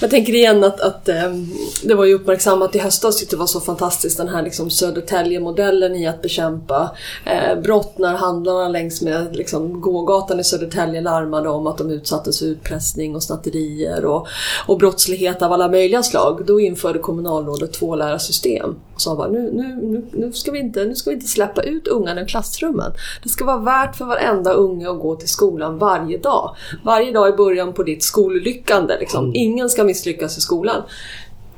Jag tänker igen att, att ehm, det var ju uppmärksammat i höstas, tyckte det var så fantastiskt, den här liksom Södertälje-modellen i att bekämpa eh, brott när handlarna längs med liksom, gågatan i Södertälje larmade om att de utsattes för utpressning och snatterier och, och brottslighet av alla möjliga slag. Då införde kommunalrådet tvålärarsystem lärarsystem sa bara nu, nu, nu, ska vi inte, nu ska vi inte släppa ut ungarna i klassrummen. Det ska vara värt för varenda unge att gå till skolan varje dag. Varje dag i början på ditt skollyckande. Liksom. Ingen ska misslyckas i skolan.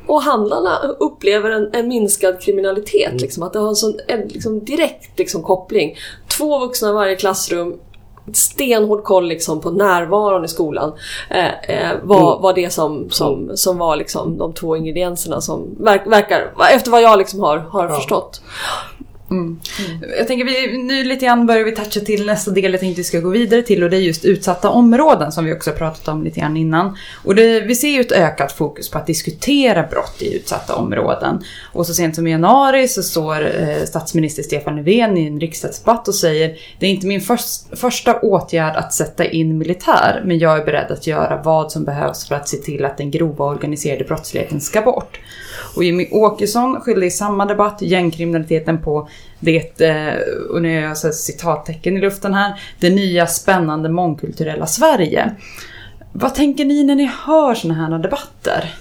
Och handlarna upplever en, en minskad kriminalitet. Liksom, att det har en sån en, liksom, direkt liksom, koppling. Två vuxna i varje klassrum, stenhård koll liksom, på närvaron i skolan. Eh, eh, var, var det som, som, som var liksom, de två ingredienserna som verk, verkar, efter vad jag liksom har, har förstått. Mm. Mm. Jag tänker vi, nu lite grann börjar vi toucha till nästa del jag tänkte vi ska gå vidare till och det är just utsatta områden som vi också pratat om lite grann innan. Och det, vi ser ju ett ökat fokus på att diskutera brott i utsatta områden. Och så sent som i januari så står eh, statsminister Stefan Löfven i en riksdagsdebatt och säger det är inte min först, första åtgärd att sätta in militär men jag är beredd att göra vad som behövs för att se till att den grova organiserade brottsligheten ska bort. Och Jimmy Åkesson skyllde i samma debatt gängkriminaliteten på det, eh, och nu gör jag så citattecken i luften här, det nya spännande mångkulturella Sverige. Vad tänker ni när ni hör såna här debatter?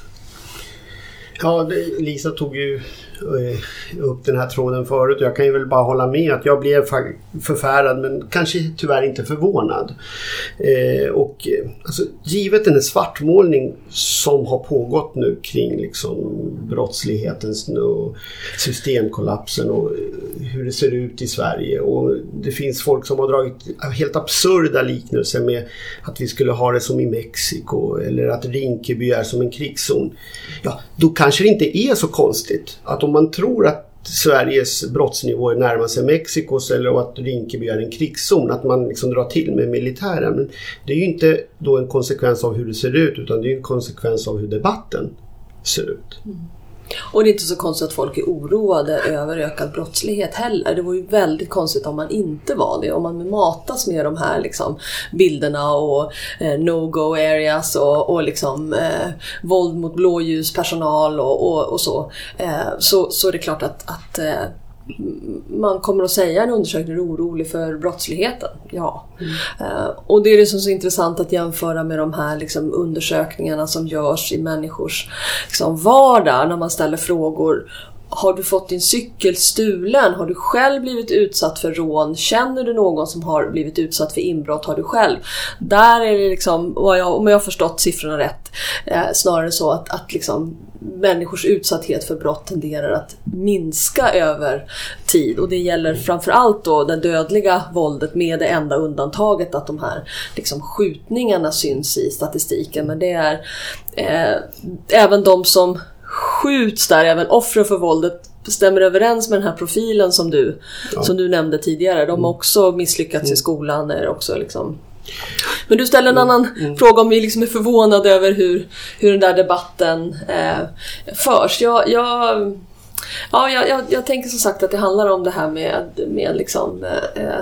Ja, Lisa tog ju Eh, upp den här tråden förut jag kan ju väl bara hålla med att jag blev förfärad men kanske tyvärr inte förvånad. Eh, och eh, alltså, givet den här svartmålning som har pågått nu kring liksom brottsligheten och systemkollapsen och eh, hur det ser ut i Sverige och det finns folk som har dragit helt absurda liknelser med att vi skulle ha det som i Mexiko eller att Rinkeby är som en krigszon. Ja, då kanske det inte är så konstigt att om man tror att Sveriges brottsnivåer närmar sig Mexikos eller att Rinkeby är en krigszon, att man liksom drar till med militären. Men det är ju inte då en konsekvens av hur det ser ut utan det är en konsekvens av hur debatten ser ut. Mm. Och det är inte så konstigt att folk är oroade över ökad brottslighet heller. Det vore ju väldigt konstigt om man inte var det. Om man matas med de här liksom, bilderna och eh, no-go areas och, och liksom, eh, våld mot blåljuspersonal och, och, och så, eh, så. Så är det klart att, att eh, man kommer att säga en undersökning är orolig för brottsligheten. Ja. Mm. och det är det som är så intressant att jämföra med de här liksom, undersökningarna som görs i människors liksom, vardag när man ställer frågor. Har du fått din cykel stulen? Har du själv blivit utsatt för rån? Känner du någon som har blivit utsatt för inbrott? Har du själv? Där är det liksom, jag, om jag har förstått siffrorna rätt, eh, snarare så att, att liksom människors utsatthet för brott tenderar att minska över tid. Och det gäller framförallt då det dödliga våldet med det enda undantaget att de här liksom, skjutningarna syns i statistiken. Men det är eh, även de som skjuts där, även offren för våldet stämmer överens med den här profilen som du, som du nämnde tidigare. De har också misslyckats i skolan. Är också liksom men du ställer en annan fråga om vi liksom är förvånade över hur, hur den där debatten eh, förs. Jag, jag, ja, jag, jag, jag tänker som sagt att det handlar om det här med, med liksom, eh,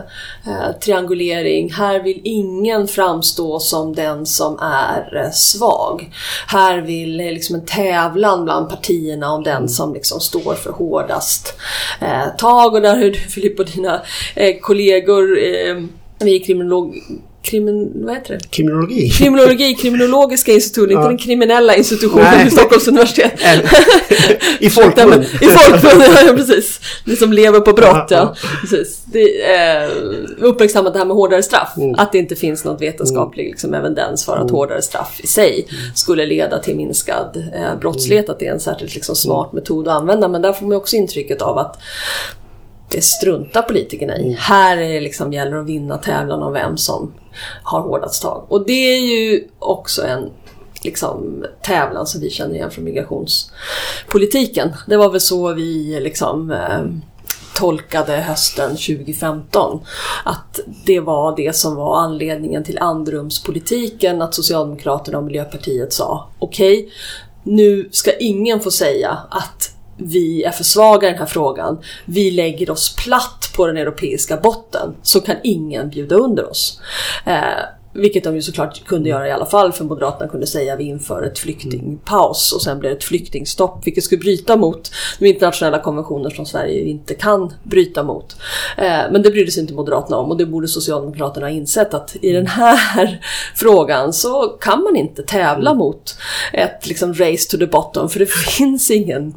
eh, triangulering. Här vill ingen framstå som den som är eh, svag. Här vill eh, liksom en tävlan bland partierna om den som liksom står för hårdast eh, tag. Och där har du Filip och dina eh, kollegor vi kriminolog krimin, vad heter det? Kriminologi? Kriminologi, kriminologiska institutionen, inte Ja. den kriminella institutionen Nej. vid Stockholms universitet. I folkmun. I folkmun, ja precis. Ni som lever på brott, Ja. Precis. Det eh, uppmärksammat det här med hårdare straff. Mm. Att det inte finns något vetenskaplig liksom, evidens för att hårdare straff i sig skulle leda till minskad eh, brottslighet. Att det är en särskilt liksom, smart metod att använda. Men där får man också intrycket av att det struntar politikerna i. Här är det liksom, gäller att vinna tävlan om vem som har hårdast tag. Och det är ju också en liksom, tävlan som vi känner igen från migrationspolitiken. Det var väl så vi liksom eh, tolkade hösten 2015. Att det var det som var anledningen till andrumspolitiken. Att Socialdemokraterna och Miljöpartiet sa okej, nu ska ingen få säga att vi är för svaga i den här frågan. Vi lägger oss platt på den europeiska botten så kan ingen bjuda under oss. Eh, vilket de ju såklart kunde göra i alla fall för Moderaterna kunde säga att vi inför ett flyktingpaus och sen blir det ett flyktingstopp vilket skulle bryta mot de internationella konventioner som Sverige inte kan bryta mot. Eh, men det brydde sig inte Moderaterna om och det borde Socialdemokraterna ha insett att i den här frågan så kan man inte tävla mot ett liksom race to the bottom för det finns ingen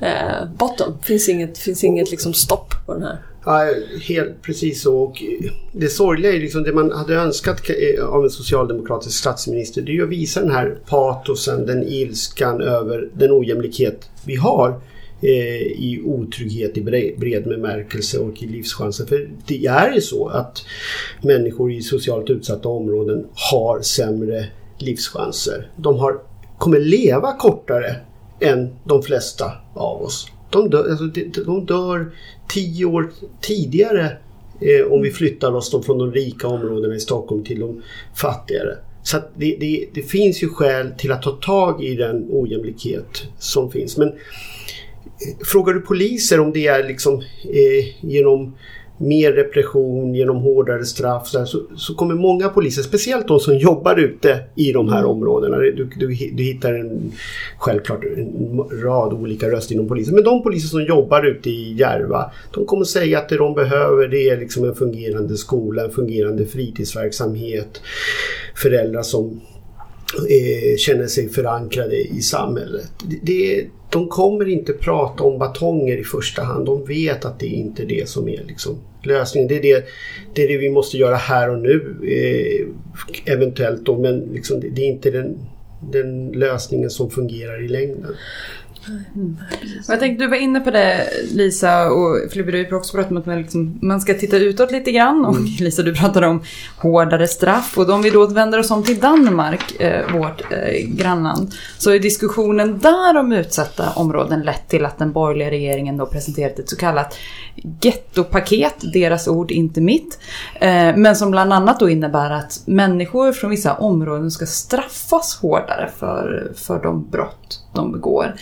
eh, bottom. Det finns inget, finns inget liksom stopp på den här. Ja, helt precis så. Och det sorgliga är liksom det man hade önskat eh, av en socialdemokratisk statsminister. Det är att visa den här patosen, den ilskan över den ojämlikhet vi har eh, i otrygghet i bred bemärkelse och i livschanser. För det är ju så att människor i socialt utsatta områden har sämre livschanser. De har, kommer leva kortare än de flesta av oss. De dör, alltså, de, de dör tio år tidigare eh, om vi flyttar oss från de rika områdena i Stockholm till de fattigare. Så att det, det, det finns ju skäl till att ta tag i den ojämlikhet som finns. Men eh, frågar du poliser om det är liksom eh, genom mer repression, genom hårdare straff så, här, så, så kommer många poliser, speciellt de som jobbar ute i de här områdena. Du, du, du hittar en, självklart en rad olika röster inom polisen. Men de poliser som jobbar ute i Järva, de kommer säga att det de behöver det är liksom en fungerande skola, en fungerande fritidsverksamhet, föräldrar som eh, känner sig förankrade i samhället. Det, de kommer inte prata om batonger i första hand. De vet att det är inte det som är liksom lösningen. Det är det, det är det vi måste göra här och nu eh, eventuellt då men liksom, det är inte den, den lösningen som fungerar i längden. Mm. Jag tänkte, du var inne på det Lisa och Filippa du också pratat om att man, liksom, man ska titta utåt lite grann och mm. Lisa du pratade om hårdare straff och om vi då vänder oss om till Danmark, eh, vårt eh, grannland, så är diskussionen där om utsatta områden lett till att den borgerliga regeringen då presenterat ett så kallat gettopaket, deras ord inte mitt, eh, men som bland annat då innebär att människor från vissa områden ska straffas hårdare för, för de brott de begår.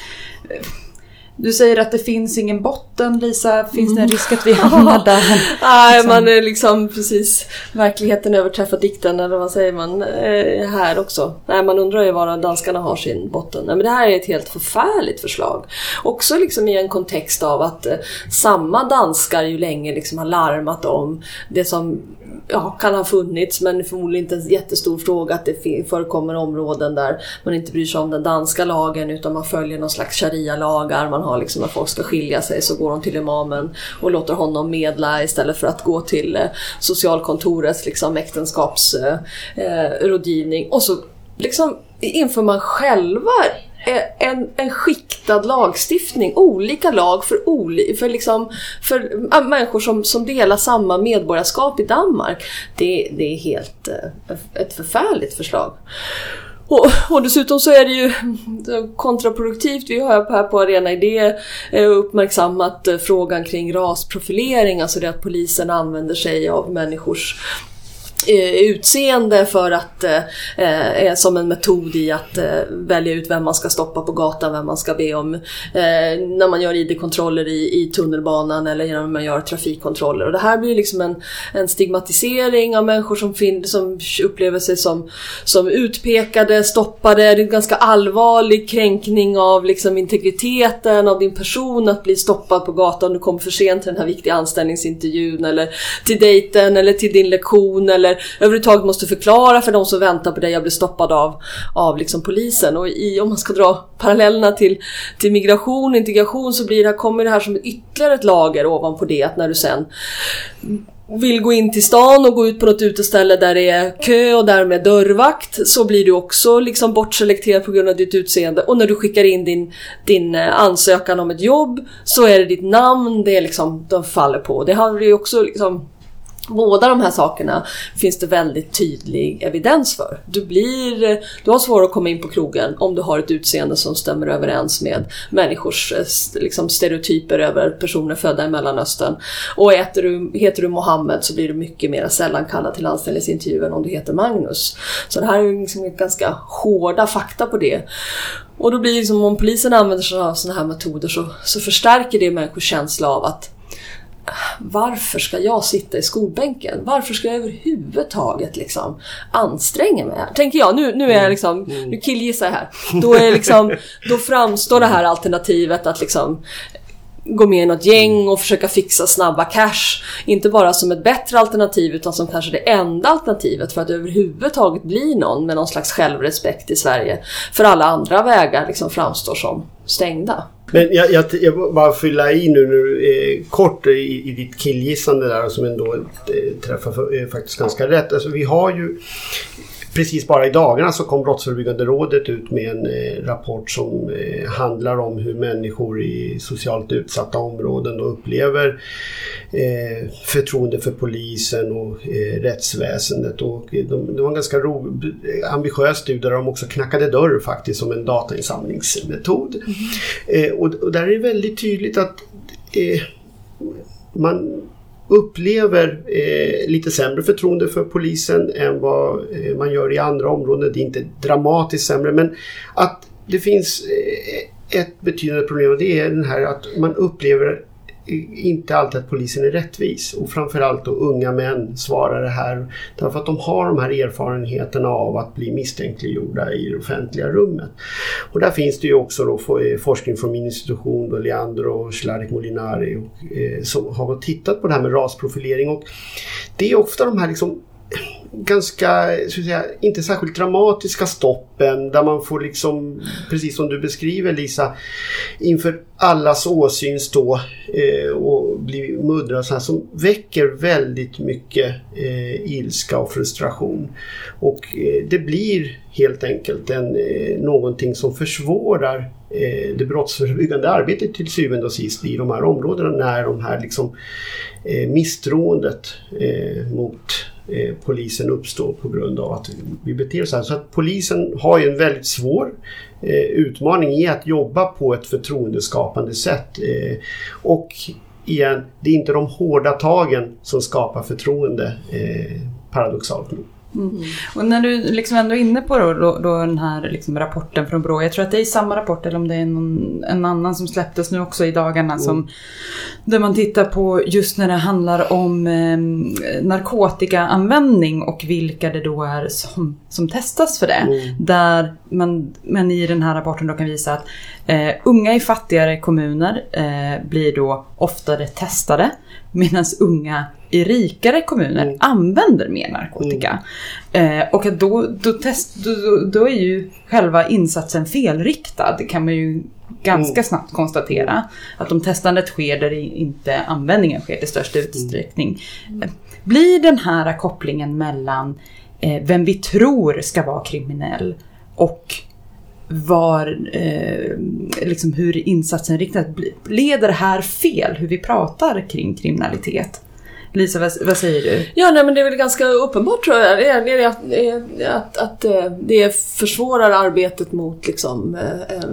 Du säger att det finns ingen botten Lisa, finns det en risk att vi hamnar där? Nej, liksom. man är liksom precis verkligheten överträffar dikten eller vad säger man eh, här också. Nej, man undrar ju var danskarna har sin botten. Nej, men det här är ett helt förfärligt förslag. Också liksom i en kontext av att eh, samma danskar ju länge liksom har larmat om det som ja, kan ha funnits men förmodligen inte en jättestor fråga att det förekommer områden där man inte bryr sig om den danska lagen utan man följer någon slags sharia-lagar. Man har liksom när folk ska skilja sig så går de till imamen och låter honom medla istället för att gå till eh, socialkontorets liksom, äktenskapsrådgivning. Eh, eh och så liksom inför man själva Eh, en, en skiktad lagstiftning, olika lag för, oli, för, liksom, för ah, människor som, som delar samma medborgarskap i Danmark. Det, det är helt eh, ett förfärligt förslag. Och, och, dessutom så är det ju kontraproduktivt. Vi har här på Arena Idé eh, uppmärksammat frågan kring rasprofilering, alltså det att polisen använder sig av människors Eh, utseende för att, eh, eh, som en metod i att eh, välja ut vem man ska stoppa på gatan, vem man ska be om eh, när man gör ID-kontroller i, i tunnelbanan eller när man gör trafikkontroller. Och det här blir liksom en, en stigmatisering av människor som, fin, som upplever sig som, som utpekade, stoppade. Det är en ganska allvarlig kränkning av liksom integriteten av din person att bli stoppad på gatan. Du kommer för sent till den här viktiga anställningsintervjun eller till dejten eller till din lektion eller överhuvudtaget måste förklara för de som väntar på dig jag blir stoppad av, av liksom polisen. Och i, om man ska dra parallellerna till, till migration och integration så blir det här, kommer det här som ytterligare ett lager ovanpå det att när du sen vill gå in till stan och gå ut på något uteställe där det är kö och därmed dörrvakt så blir du också liksom bortselekterad på grund av ditt utseende. Och när du skickar in din, din eh, ansökan om ett jobb så är det ditt namn det är liksom de faller på. Det har ju också liksom Båda de här sakerna finns det väldigt tydlig evidens för. Du, blir, du har svårare att komma in på krogen om du har ett utseende som stämmer överens med människors eh, liksom, stereotyper över personer födda i Mellanöstern. Och heter du, heter du Mohammed så blir du mycket mer sällan kallad till anställningsintervju än om du heter Magnus. Så det här är liksom ganska hårda fakta på det. Och då blir det liksom, om polisen använder sig av sådana här metoder så, så förstärker det människors känsla av att varför ska jag sitta i skolbänken? Varför ska jag överhuvudtaget liksom anstränga mig? Tänker jag, nu, nu är jag mm. liksom, nu killgissar jag här. Då, är liksom, då framstår det här alternativet att liksom gå med i något gäng och försöka fixa snabba cash. Inte bara som ett bättre alternativ utan som kanske det enda alternativet för att överhuvudtaget bli någon med någon slags självrespekt i Sverige. För alla andra vägar liksom framstår som stängda. Men jag, jag, jag bara fylla i nu, nu eh, kort i, i ditt killgissande där som ändå eh, träffar för, eh, faktiskt ganska rätt. Alltså, vi har ju precis bara i dagarna så kom Brottsförebyggande rådet ut med en eh, rapport som eh, handlar om hur människor i socialt utsatta områden upplever eh, förtroende för polisen och eh, rättsväsendet. Och de, det var en ganska ro, ambitiös studie där de också knackade dörr faktiskt som en datainsamlingsmetod. Mm. och, och, där är det väldigt tydligt att man upplever eh, lite sämre förtroende för polisen än vad eh, man gör i andra områden. Det är inte dramatiskt sämre men att det finns eh, ett betydande problem och det är den här att man upplever inte alltid att polisen är rättvis. Och framförallt då unga män svarar det här. Därför att de har de här erfarenheterna av att bli misstänkliggjorda i det offentliga rummet. Och där finns det ju också då eh, forskning från min institution, då Leandro och Slarik Molinari och, eh, som har tittat på det här med rasprofilering. Och det är ofta de här liksom ganska, så att säga, inte särskilt dramatiska stoppen där man får liksom, precis som du beskriver Lisa, inför allas åsyn stå eh, och bli muddrad så här, som väcker väldigt mycket eh, ilska och frustration. Och eh, det blir helt enkelt en, eh, någonting som försvårar eh, det brottsförebyggande arbetet till syvende och sist i de här områdena när de här liksom, eh, misstroendet eh, mot Eh, polisen uppstår på grund av att vi beter oss så här. Så att polisen har ju en väldigt svår eh, utmaning i att jobba på ett förtroendeskapande sätt. Eh, och igen, det är inte de hårda tagen som skapar förtroende paradoxalt nog. Mm. Och när du liksom ändå är inne på då, då, då den här liksom rapporten från Brå. Jag tror att det är samma rapport eller om det är någon, en annan som släpptes nu också i dagarna. Mm. Som, där man tittar på just när det handlar om eh, narkotikaanvändning och vilka det då är som, som testas för det. Mm. Där man, man i den här rapporten då kan visa att eh, unga i fattigare kommuner eh, blir då oftare testade. Medan unga i rikare kommuner Mm. använder mer narkotika. Eh, och att då, då, test, då, då- är ju själva insatsen felriktad. Det kan man ju ganska Mm. snabbt konstatera. Att om testandet sker där i- inte användningen sker till största utsträckning. Eh, Blir den här kopplingen mellan eh, vem vi tror ska vara kriminell och var, eh, liksom hur insatsen riktas. Leder det här fel hur vi pratar kring kriminalitet? Lisa, vad, vad säger du? Ja, nej, men det är väl ganska uppenbart tror jag. Det är, det är, att, att, att det försvårar arbetet mot liksom, eh, eh,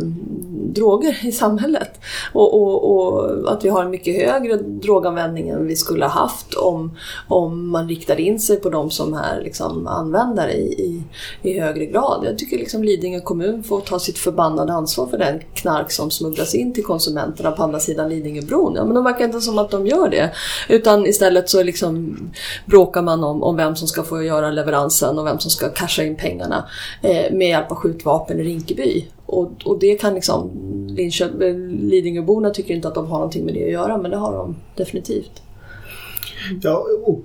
droger i samhället. Och, och, och att vi har en mycket högre droganvändning än vi skulle ha haft om, om man riktade in sig på de som är liksom, användare i, i, i högre grad. Jag tycker liksom Lidingö kommun får ta sitt förbannade ansvar för den knark som smugglas in till konsumenterna på andra sidan Lidingöbron. Ja, men de verkar inte som att de gör det. Utan istället så liksom bråkar man om, om vem som ska få göra leveransen och vem som ska casha in pengarna eh, med hjälp av skjutvapen i Rinkeby. Och, och det kan liksom eh, Lidingöborna tycker inte att de har någonting med det att göra men det har de definitivt. Ja, och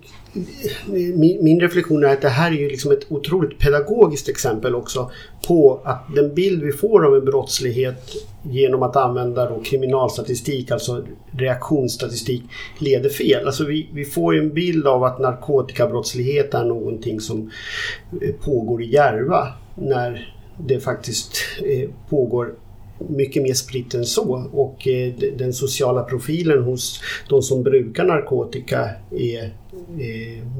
min, min reflektion är att det här är ju liksom ett otroligt pedagogiskt exempel också på att den bild vi får av en brottslighet genom att använda då kriminalstatistik, alltså reaktionsstatistik, leder fel. Alltså vi, vi får ju en bild av att narkotikabrottslighet är någonting som eh, pågår i Järva när det faktiskt eh, pågår mycket mer spritt än så och eh, den sociala profilen hos de som brukar narkotika är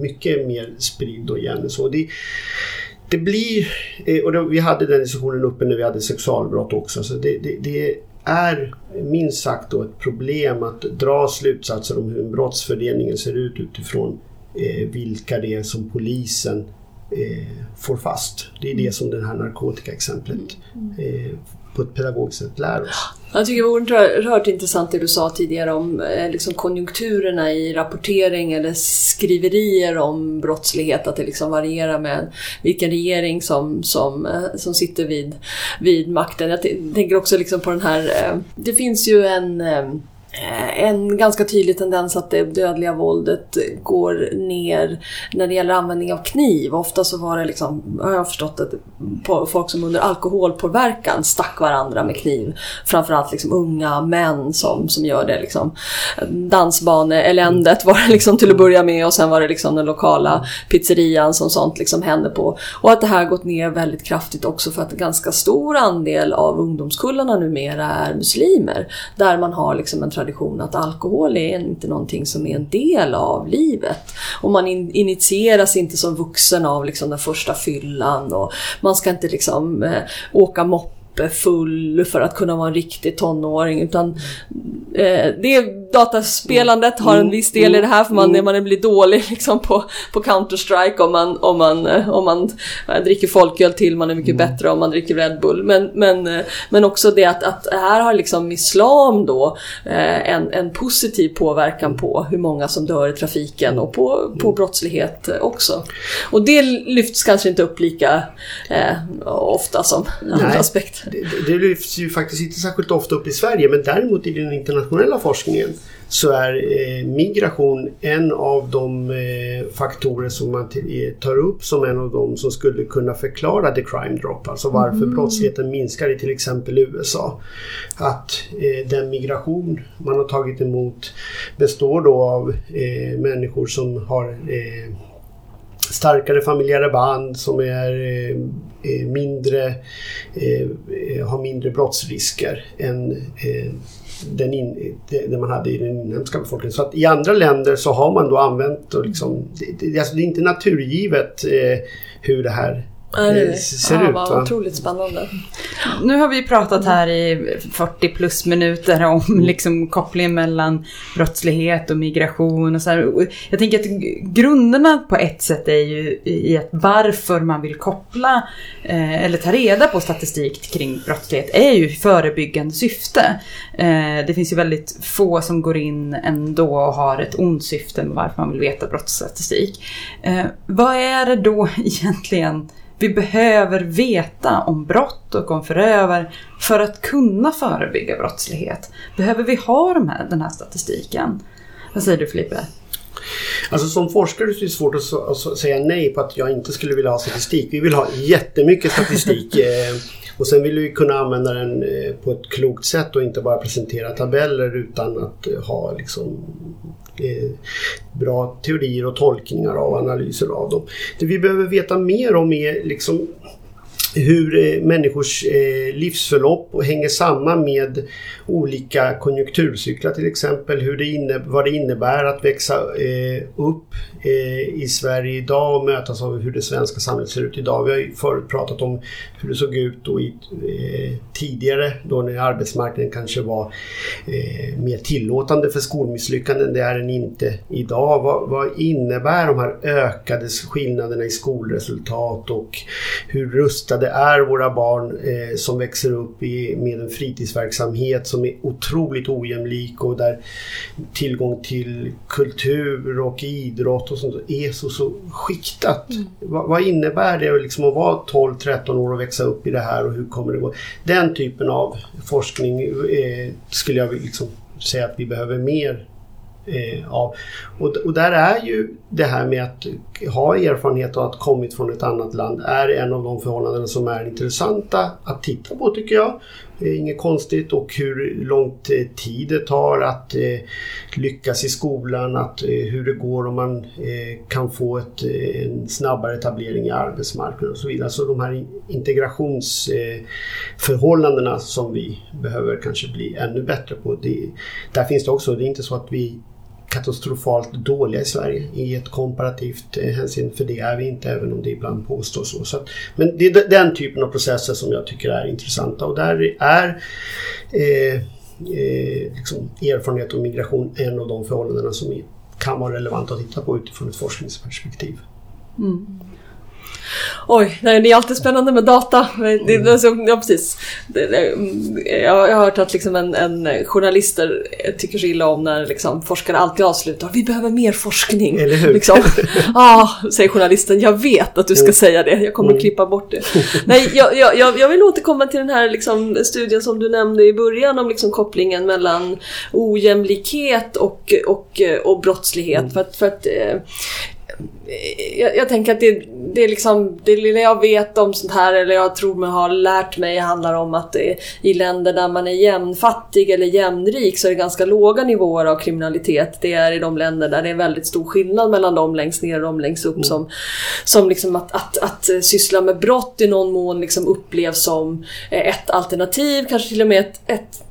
mycket mer spridd och jämn. Så det, det blir, eh, och vi hade den diskussionen uppe när vi hade sexualbrott också, så det, det, det är minst sagt då ett problem att dra slutsatser om hur brottsfördelningen ser ut utifrån eh, vilka det är som polisen får fast. Det är det som det här narkotikaexemplet eh, på ett pedagogiskt sätt lär oss. Jag tycker det var oerhört intressant det du sa tidigare om eh, liksom konjunkturerna i rapportering eller skriverier om brottslighet. Att det liksom varierar med vilken regering som, som, eh, som sitter vid, vid makten. Jag tänker också liksom på den här... eh, Det finns ju en... Eh, en ganska tydlig tendens att det dödliga våldet går ner när det gäller användning av kniv. Ofta så var det liksom, har jag förstått att folk som under alkoholpåverkan stack varandra med kniv. Framförallt liksom unga män som, som gör det. Liksom. Dansbaneeländet var det liksom till att börja med och sen var det liksom den lokala pizzerian som sånt liksom hände på. Och att det här gått ner väldigt kraftigt också för att en ganska stor andel av ungdomskullarna numera är muslimer. Där man har liksom en tradition att alkohol är inte någonting som är en del av livet. Och man in, initieras inte som vuxen av liksom den första fyllan och man ska inte liksom eh, åka moppe full för att kunna vara en riktig tonåring utan eh, det dataspelandet har en viss del i det här för man, man blir dålig liksom på, på Counter-Strike om man, om man, eh, om man eh, dricker folköl till, man är mycket bättre om man dricker Red Bull. Men, men, eh, men också det att, att här har liksom islam då en, en positiv påverkan på hur många som dör i trafiken och på, på brottslighet eh, också. Och det lyfts kanske inte upp lika eh, ofta som andra Nej. aspekter. Det, det- det lyfts ju faktiskt inte särskilt ofta upp i Sverige men däremot i den internationella forskningen så är eh, migration en av de eh, faktorer som man t- tar upp som en av de som skulle kunna förklara the crime drop. Alltså varför brottsligheten minskar i till exempel USA. Att eh, den migration man har tagit emot består då av eh, människor som har eh, starkare familjära band som är eh, eh, Eh, mindre, eh, eh, har mindre brottsrisker än den, in, det, man hade i den inhemska befolkningen. Så att i andra länder så har man då använt och liksom, det, det, alltså det är inte naturgivet eh, hur det här det ser ja, ut. vad Va? otroligt spännande. Nu har vi pratat här i 40 plus minuter om liksom kopplingen mellan brottslighet och migration och så här. Jag tänker att grunderna på ett sätt är ju i att varför man vill koppla eh, eller ta reda på statistik kring brottslighet är ju förebyggande syfte. Eh, det finns ju väldigt få som går in ändå och har ett ont syfte med varför man vill veta brottsstatistik. Eh, vad är det då egentligen vi behöver veta om brott och om förövare för att kunna förebygga brottslighet. Behöver vi ha de här, den här statistiken? Vad säger du Filippe? Alltså som forskare så är det svårt att, säga nej på att jag inte skulle vilja ha statistik. Vi vill ha jättemycket statistik. eh, och sen vill vi kunna använda den eh, på ett klokt sätt och inte bara presentera tabeller utan att eh, ha liksom bra teorier och tolkningar av analyser av dem. Det vi behöver veta mer om är liksom hur eh, människors eh, livsförlopp hänger samman med olika konjunkturcyklar till exempel. Hur det inne, vad det innebär att växa eh, upp i Sverige idag och mötas av hur det svenska samhället ser ut idag. Vi har ju förut pratat om hur det såg ut då i, tidigare då när arbetsmarknaden kanske var mer tillåtande för skolmisslyckanden. Det är den inte idag. Vad, vad innebär de här ökade skillnaderna i skolresultat och hur rustade är våra barn eh, som växer upp i, med en fritidsverksamhet som är otroligt ojämlik och där tillgång till kultur och idrott och sånt är så, så skiktat. Vad, vad innebär det liksom att vara 12-13 år och växa upp i det här och hur kommer det gå? Den typen av forskning eh, skulle jag liksom säga att vi behöver mer Eh, av. Och, och där är ju det här med att ha erfarenhet och att kommit från ett annat land är en av de förhållanden som är intressanta att titta på tycker jag. Det är inget konstigt och hur lång eh, tid det tar att eh, lyckas i skolan, att, eh, hur det går om man eh, kan få ett, eh, en snabbare etablering i arbetsmarknaden och så vidare. Så de här integrationsförhållandena som vi behöver kanske bli ännu bättre på. Det, där finns det också, det är inte så att vi katastrofalt dåliga i Sverige i ett komparativt eh, hänseende. För det är vi inte även om det ibland påstås så. så att, men det är den typen av processer som jag tycker är intressanta och där är eh, eh, liksom erfarenhet och migration en av de förhållandena som kan vara relevanta att titta på utifrån ett forskningsperspektiv. Mm. Oj, nej, det är alltid spännande med data. Det, det, så, ja, precis. Mm, jag, har hört att liksom en, en journalister tycker så illa om när liksom, forskare alltid avslutar Vi behöver mer forskning. Eller hur? Liksom. ah, säger journalisten. Jag vet att du ska säga det. Jag kommer att klippa bort det. nej, jag, jag, jag vill återkomma till den här liksom, studien som du nämnde i början om liksom, kopplingen mellan ojämlikhet och, och, och brottslighet. För att, för att eh, jag, jag tänker att det, det är liksom det lilla jag vet om sånt här eller jag tror mig ha lärt mig handlar om att det, i länder där man är jämnfattig eller jämnrik så är det ganska låga nivåer av kriminalitet. Det är i de länder där det är väldigt stor skillnad mellan de längst ner och de längst upp som, som liksom att, att, att syssla med brott i någon mån liksom upplevs som eh, ett alternativ, kanske till och med ett, ett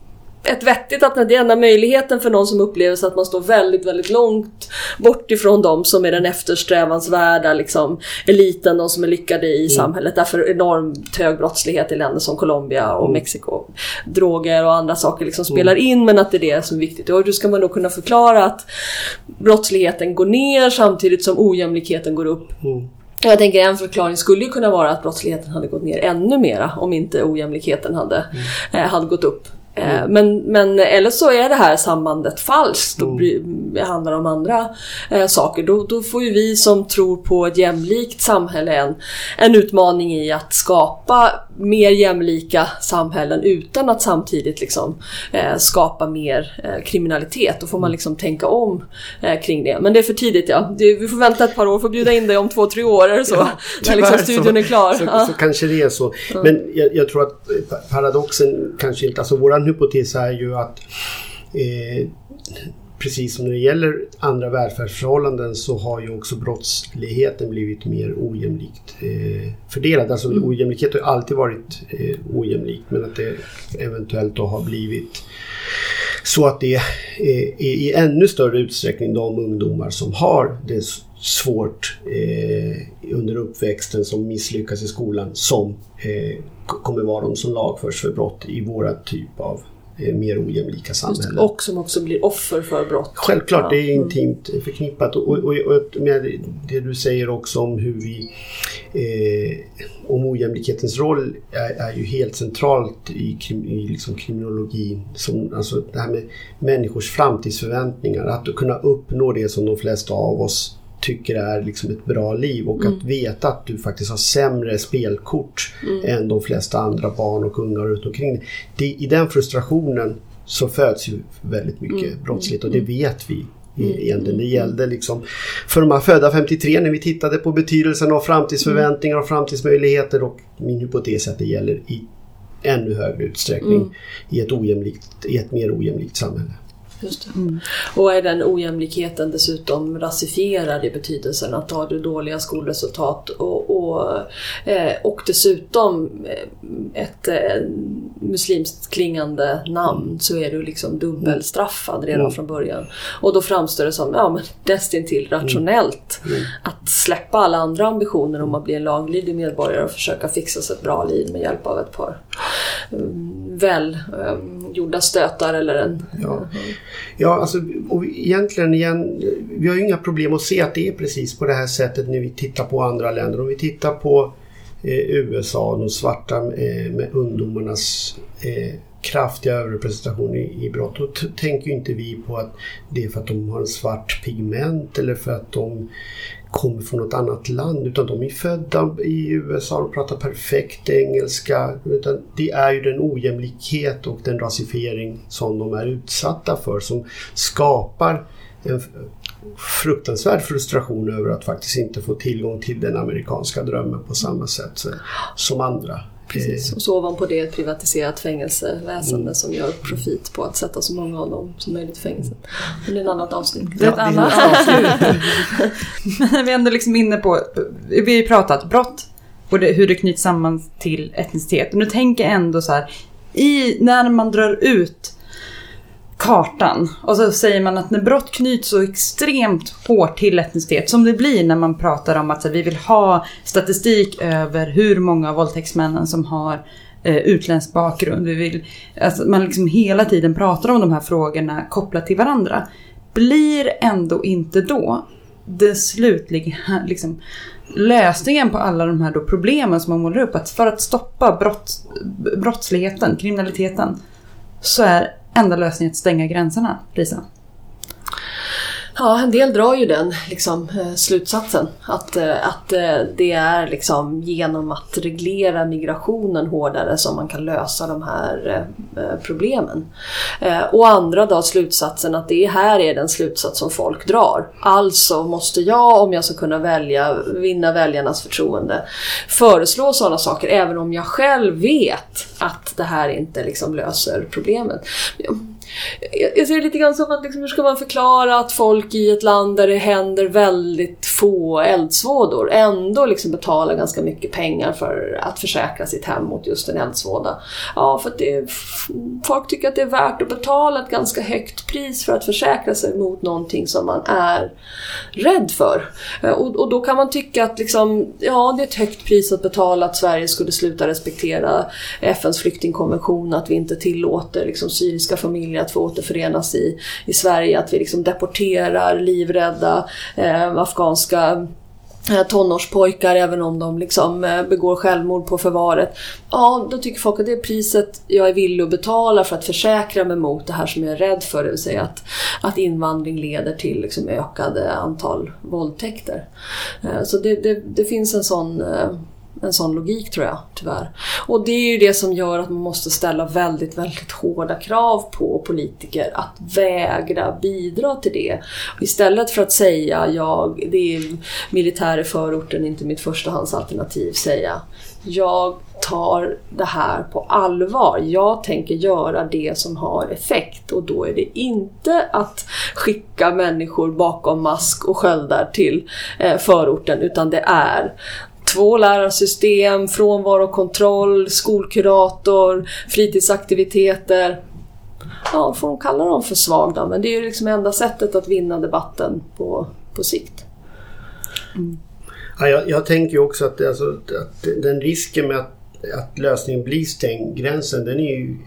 ett vettigt alternativ. Det är enda möjligheten för någon som upplever så att man står väldigt, väldigt långt bort ifrån dem som är den eftersträvansvärda liksom, eliten, de som är lyckade i samhället. Därför enormt hög brottslighet i länder som Colombia och Mexiko. Droger och andra saker liksom spelar in men att det är det som är viktigt. Och hur ska man då kunna förklara att brottsligheten går ner samtidigt som ojämlikheten går upp? Jag tänker en förklaring skulle ju kunna vara att brottsligheten hade gått ner ännu mera om inte ojämlikheten hade, eh, hade gått upp. Eh, Men, men eller så är det här sambandet falskt och det handlar om andra eh, saker. Då, då får ju vi som tror på ett jämlikt samhälle en, en utmaning i att skapa mer jämlika samhällen utan att samtidigt liksom, eh, skapa mer eh, kriminalitet. Då får man liksom tänka om eh, kring det. Men det är för tidigt ja. Det, vi får vänta ett par år, får bjuda in dig om två, tre år eller så. Ja, när liksom studien är klar. Så, ja. så, kanske det är så. Men jag, jag, tror att paradoxen kanske inte, alltså våran hypotes är ju att eh, precis som när det gäller andra välfärdsförhållanden så har ju också brottsligheten blivit mer ojämlikt eh, fördelad. Alltså mm. ojämlikhet har alltid varit eh, ojämlikt men att det eventuellt då har blivit så att det är i ännu större utsträckning de ungdomar som har det svårt eh, under uppväxten som misslyckas i skolan som eh, kommer vara de som lagförs för brott i våra typ av Eh, mer ojämlika samhällen. Och som också blir offer för brott. Självklart, ja. det är intimt förknippat. Och, och, och, med det du säger också om hur vi eh, om ojämlikhetens roll är, är, ju helt centralt i, i liksom kriminologin. Som, alltså det här med människors framtidsförväntningar. Att kunna uppnå det som de flesta av oss tycker är liksom ett bra liv och mm. att veta att du faktiskt har sämre spelkort mm. än de flesta andra barn och unga runt omkring det, I den frustrationen så föds ju väldigt mycket mm. brottslighet och det mm. vet vi mm. egentligen. Det gällde liksom för de här födda 53 när vi tittade på betydelsen av framtidsförväntningar och framtidsmöjligheter och min hypotes är att det gäller i ännu högre utsträckning mm. i, ett ojämlikt, i ett mer ojämlikt samhälle. Mm. Och är den ojämlikheten dessutom rasifierad i betydelsen att har du dåliga skolresultat och, och, eh, och dessutom eh, ett eh, muslimskt klingande namn så är du liksom dubbelstraffad redan mm. från början. Och då framstår det som ja, nästintill rationellt mm. mm. att släppa alla andra ambitioner om att bli en laglydig medborgare och försöka fixa sig ett bra liv med hjälp av ett par Eh, Välgjorda eh, stötar eller en... Ja. Ja, alltså och egentligen igen, vi har ju inga problem att se att det är precis på det här sättet när vi tittar på andra länder. Om vi tittar på eh, USA, de svarta eh, med ungdomarnas eh, kraftiga överrepresentation i, i brott. Då tänker inte vi på att det är för att de har en svart pigment eller för att de kommer från något annat land utan de är födda i USA och pratar perfekt engelska. Utan det är ju den ojämlikhet och den rasifiering som de är utsatta för som skapar en fruktansvärd frustration över att faktiskt inte få tillgång till den amerikanska drömmen på samma sätt som andra. Precis, och så ovanpå det ett privatiserat fängelseväsende mm. som gör profit på att sätta så många av dem som möjligt i fängelse. Det är ett annat avsnitt. Det är ett annat avsnitt. Men vi är ändå liksom inne på, vi har ju pratat brott och hur det knyts samman till etnicitet. Och nu tänker jag ändå så här, i, när man drar ut kartan. Och så säger man att när brott knyts så extremt hårt till etnicitet, som det blir när man pratar om att här, vi vill ha statistik över hur många av våldtäktsmännen som har eh, utländsk bakgrund. Vi vill, alltså, man liksom hela tiden pratar om de här frågorna kopplat till varandra. Blir ändå inte då det slutliga liksom, lösningen på alla de här då problemen som man målar upp, att för att stoppa brott, brottsligheten, kriminaliteten, så är enda lösningen att stänga gränserna, Lisa? Ja, en del drar ju den liksom, eh, slutsatsen. Att, eh, att eh, det är liksom genom att reglera migrationen hårdare som man kan lösa de här problemen. Och andra drar slutsatsen att det här är den slutsats som folk drar. Alltså måste jag, om jag ska kunna välja, vinna väljarnas förtroende, föreslå sådana saker även om jag själv vet att det här inte liksom löser problemet jag ser det lite grann som att liksom, hur ska man förklara att folk i ett land där det händer väldigt få eldsvådor ändå liksom betalar ganska mycket pengar för att försäkra sitt hem mot just en eldsvåda. Ja, för att det, folk tycker att det är värt att betala ett ganska högt pris för att försäkra sig mot någonting som man är rädd för. Eh, och, och då kan man tycka att liksom, ja, det är ett högt pris att betala att Sverige skulle sluta respektera FNs flyktingkonvention, att vi inte tillåter liksom, syriska familjer att få återförenas i, i Sverige, att vi liksom deporterar livrädda eh, afghanska eh, tonårspojkar även om de liksom eh, begår självmord på förvaret. Ja, då tycker folk att det är priset jag är villig att betala för att försäkra mig mot det här som jag är rädd för, det vill säga att, att invandring leder till liksom ökade antal våldtäkter. Eh, så det, det, det finns en sån en sån logik tror jag, tyvärr. Och det är ju det som gör att man måste ställa väldigt, väldigt hårda krav på politiker att vägra bidra till det. Istället för att säga jag, det är militär i förorten, inte mitt förstahandsalternativ, säga jag tar det här på allvar. Jag tänker göra det som har effekt och då är det inte att skicka människor bakom mask och sköldar till eh, förorten utan det är två lärarsystem, frånvarokontroll, skolkurator, fritidsaktiviteter. Ja, får de kalla dem för svaga, men det är ju liksom enda sättet att vinna debatten på, på sikt. Mm. Ja, jag, jag tänker ju också att, alltså, att den risken med att, att lösningen blir stängd, gränsen, den är ju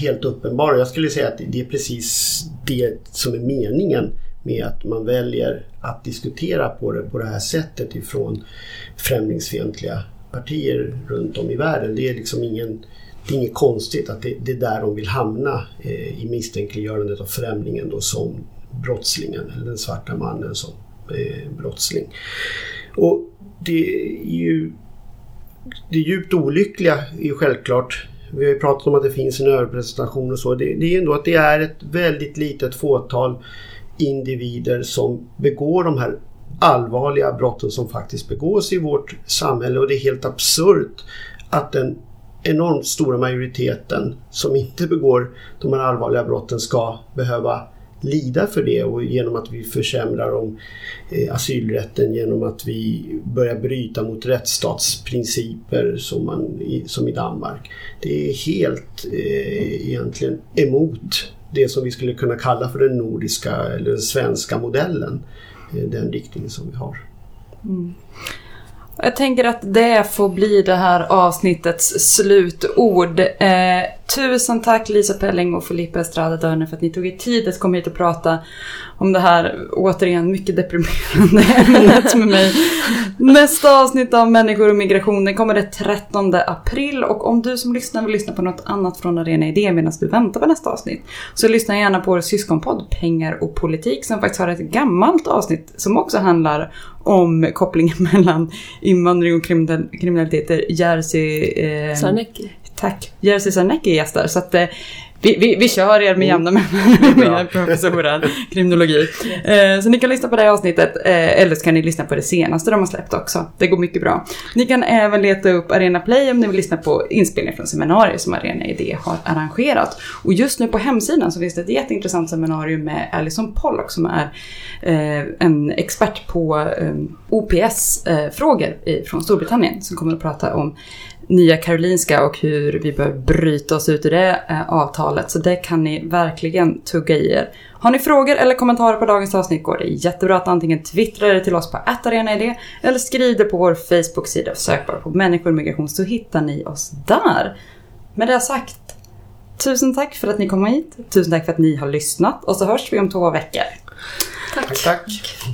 helt uppenbar. Jag skulle säga att det är precis det som är meningen med att man väljer att diskutera på det, på det här sättet ifrån främlingsfientliga partier runt om i världen. Det är liksom ingen, det är inget konstigt att det, det är där de vill hamna eh, i misstänkliggörandet av främlingen då som brottslingen eller den svarta mannen som eh, brottsling. Och det är ju det djupt olyckliga är ju självklart vi har ju pratat om att det finns en överpresentation och så. Det, det är ändå att det är ett väldigt litet fåtal individer som begår de här allvarliga brotten som faktiskt begås i vårt samhälle och det är helt absurt att den enormt stora majoriteten som inte begår de här allvarliga brotten ska behöva lida för det och genom att vi försämrar om eh, asylrätten genom att vi börjar bryta mot rättsstatsprinciper som, man, som i Danmark. Det är helt eh, egentligen emot det som vi skulle kunna kalla för den nordiska eller den svenska modellen. Eh, den riktningen som vi har. Mm. Jag tänker att det får bli det här avsnittets slutord. Eh, tusen tack Lisa Pelling och Filippa Estrada Dörner för att ni tog er tid att komma hit och prata om det här återigen mycket deprimerande ämnet med mig. Nästa avsnitt av Människor och migration den kommer det 13 april och om du som lyssnar vill lyssna på något annat från Arena Idé medan du väntar på nästa avsnitt så lyssna gärna på vår syskonpodd Pengar och politik som faktiskt har ett gammalt avsnitt som också handlar om kopplingen mellan invandring och kriminalitet. Jerzy... Eh, Sarnecki. Tack. Jerzy Sarnecki är gäst där. Så att, eh, vi, vi, vi kör er med jämna mellanrum professoren kriminologi. Eh, så ni kan lyssna på det avsnittet eh, eller så kan ni lyssna på det senaste de har släppt också. Det går mycket bra. Ni kan även leta upp Arena Play om ni vill lyssna på inspelningar från seminarier som Arena Idé har arrangerat. Och just nu på hemsidan så finns det ett jätteintressant seminarium med Alison Pollock som är eh, en expert på eh, OPS-frågor eh, från Storbritannien som kommer att prata om Nya Karolinska och hur vi bör bryta oss ut ur det eh, avtalet. Så det kan ni verkligen tugga i er. Har ni frågor eller kommentarer på dagens avsnitt går det jättebra att antingen twittra det till oss på attarenaid eller skriv det på vår Facebook-sida. Sök bara på människor och migration så hittar ni oss där. Med det sagt, tusen tack för att ni kom hit. Tusen tack för att ni har lyssnat och så hörs vi om två veckor. Tack. tack. tack.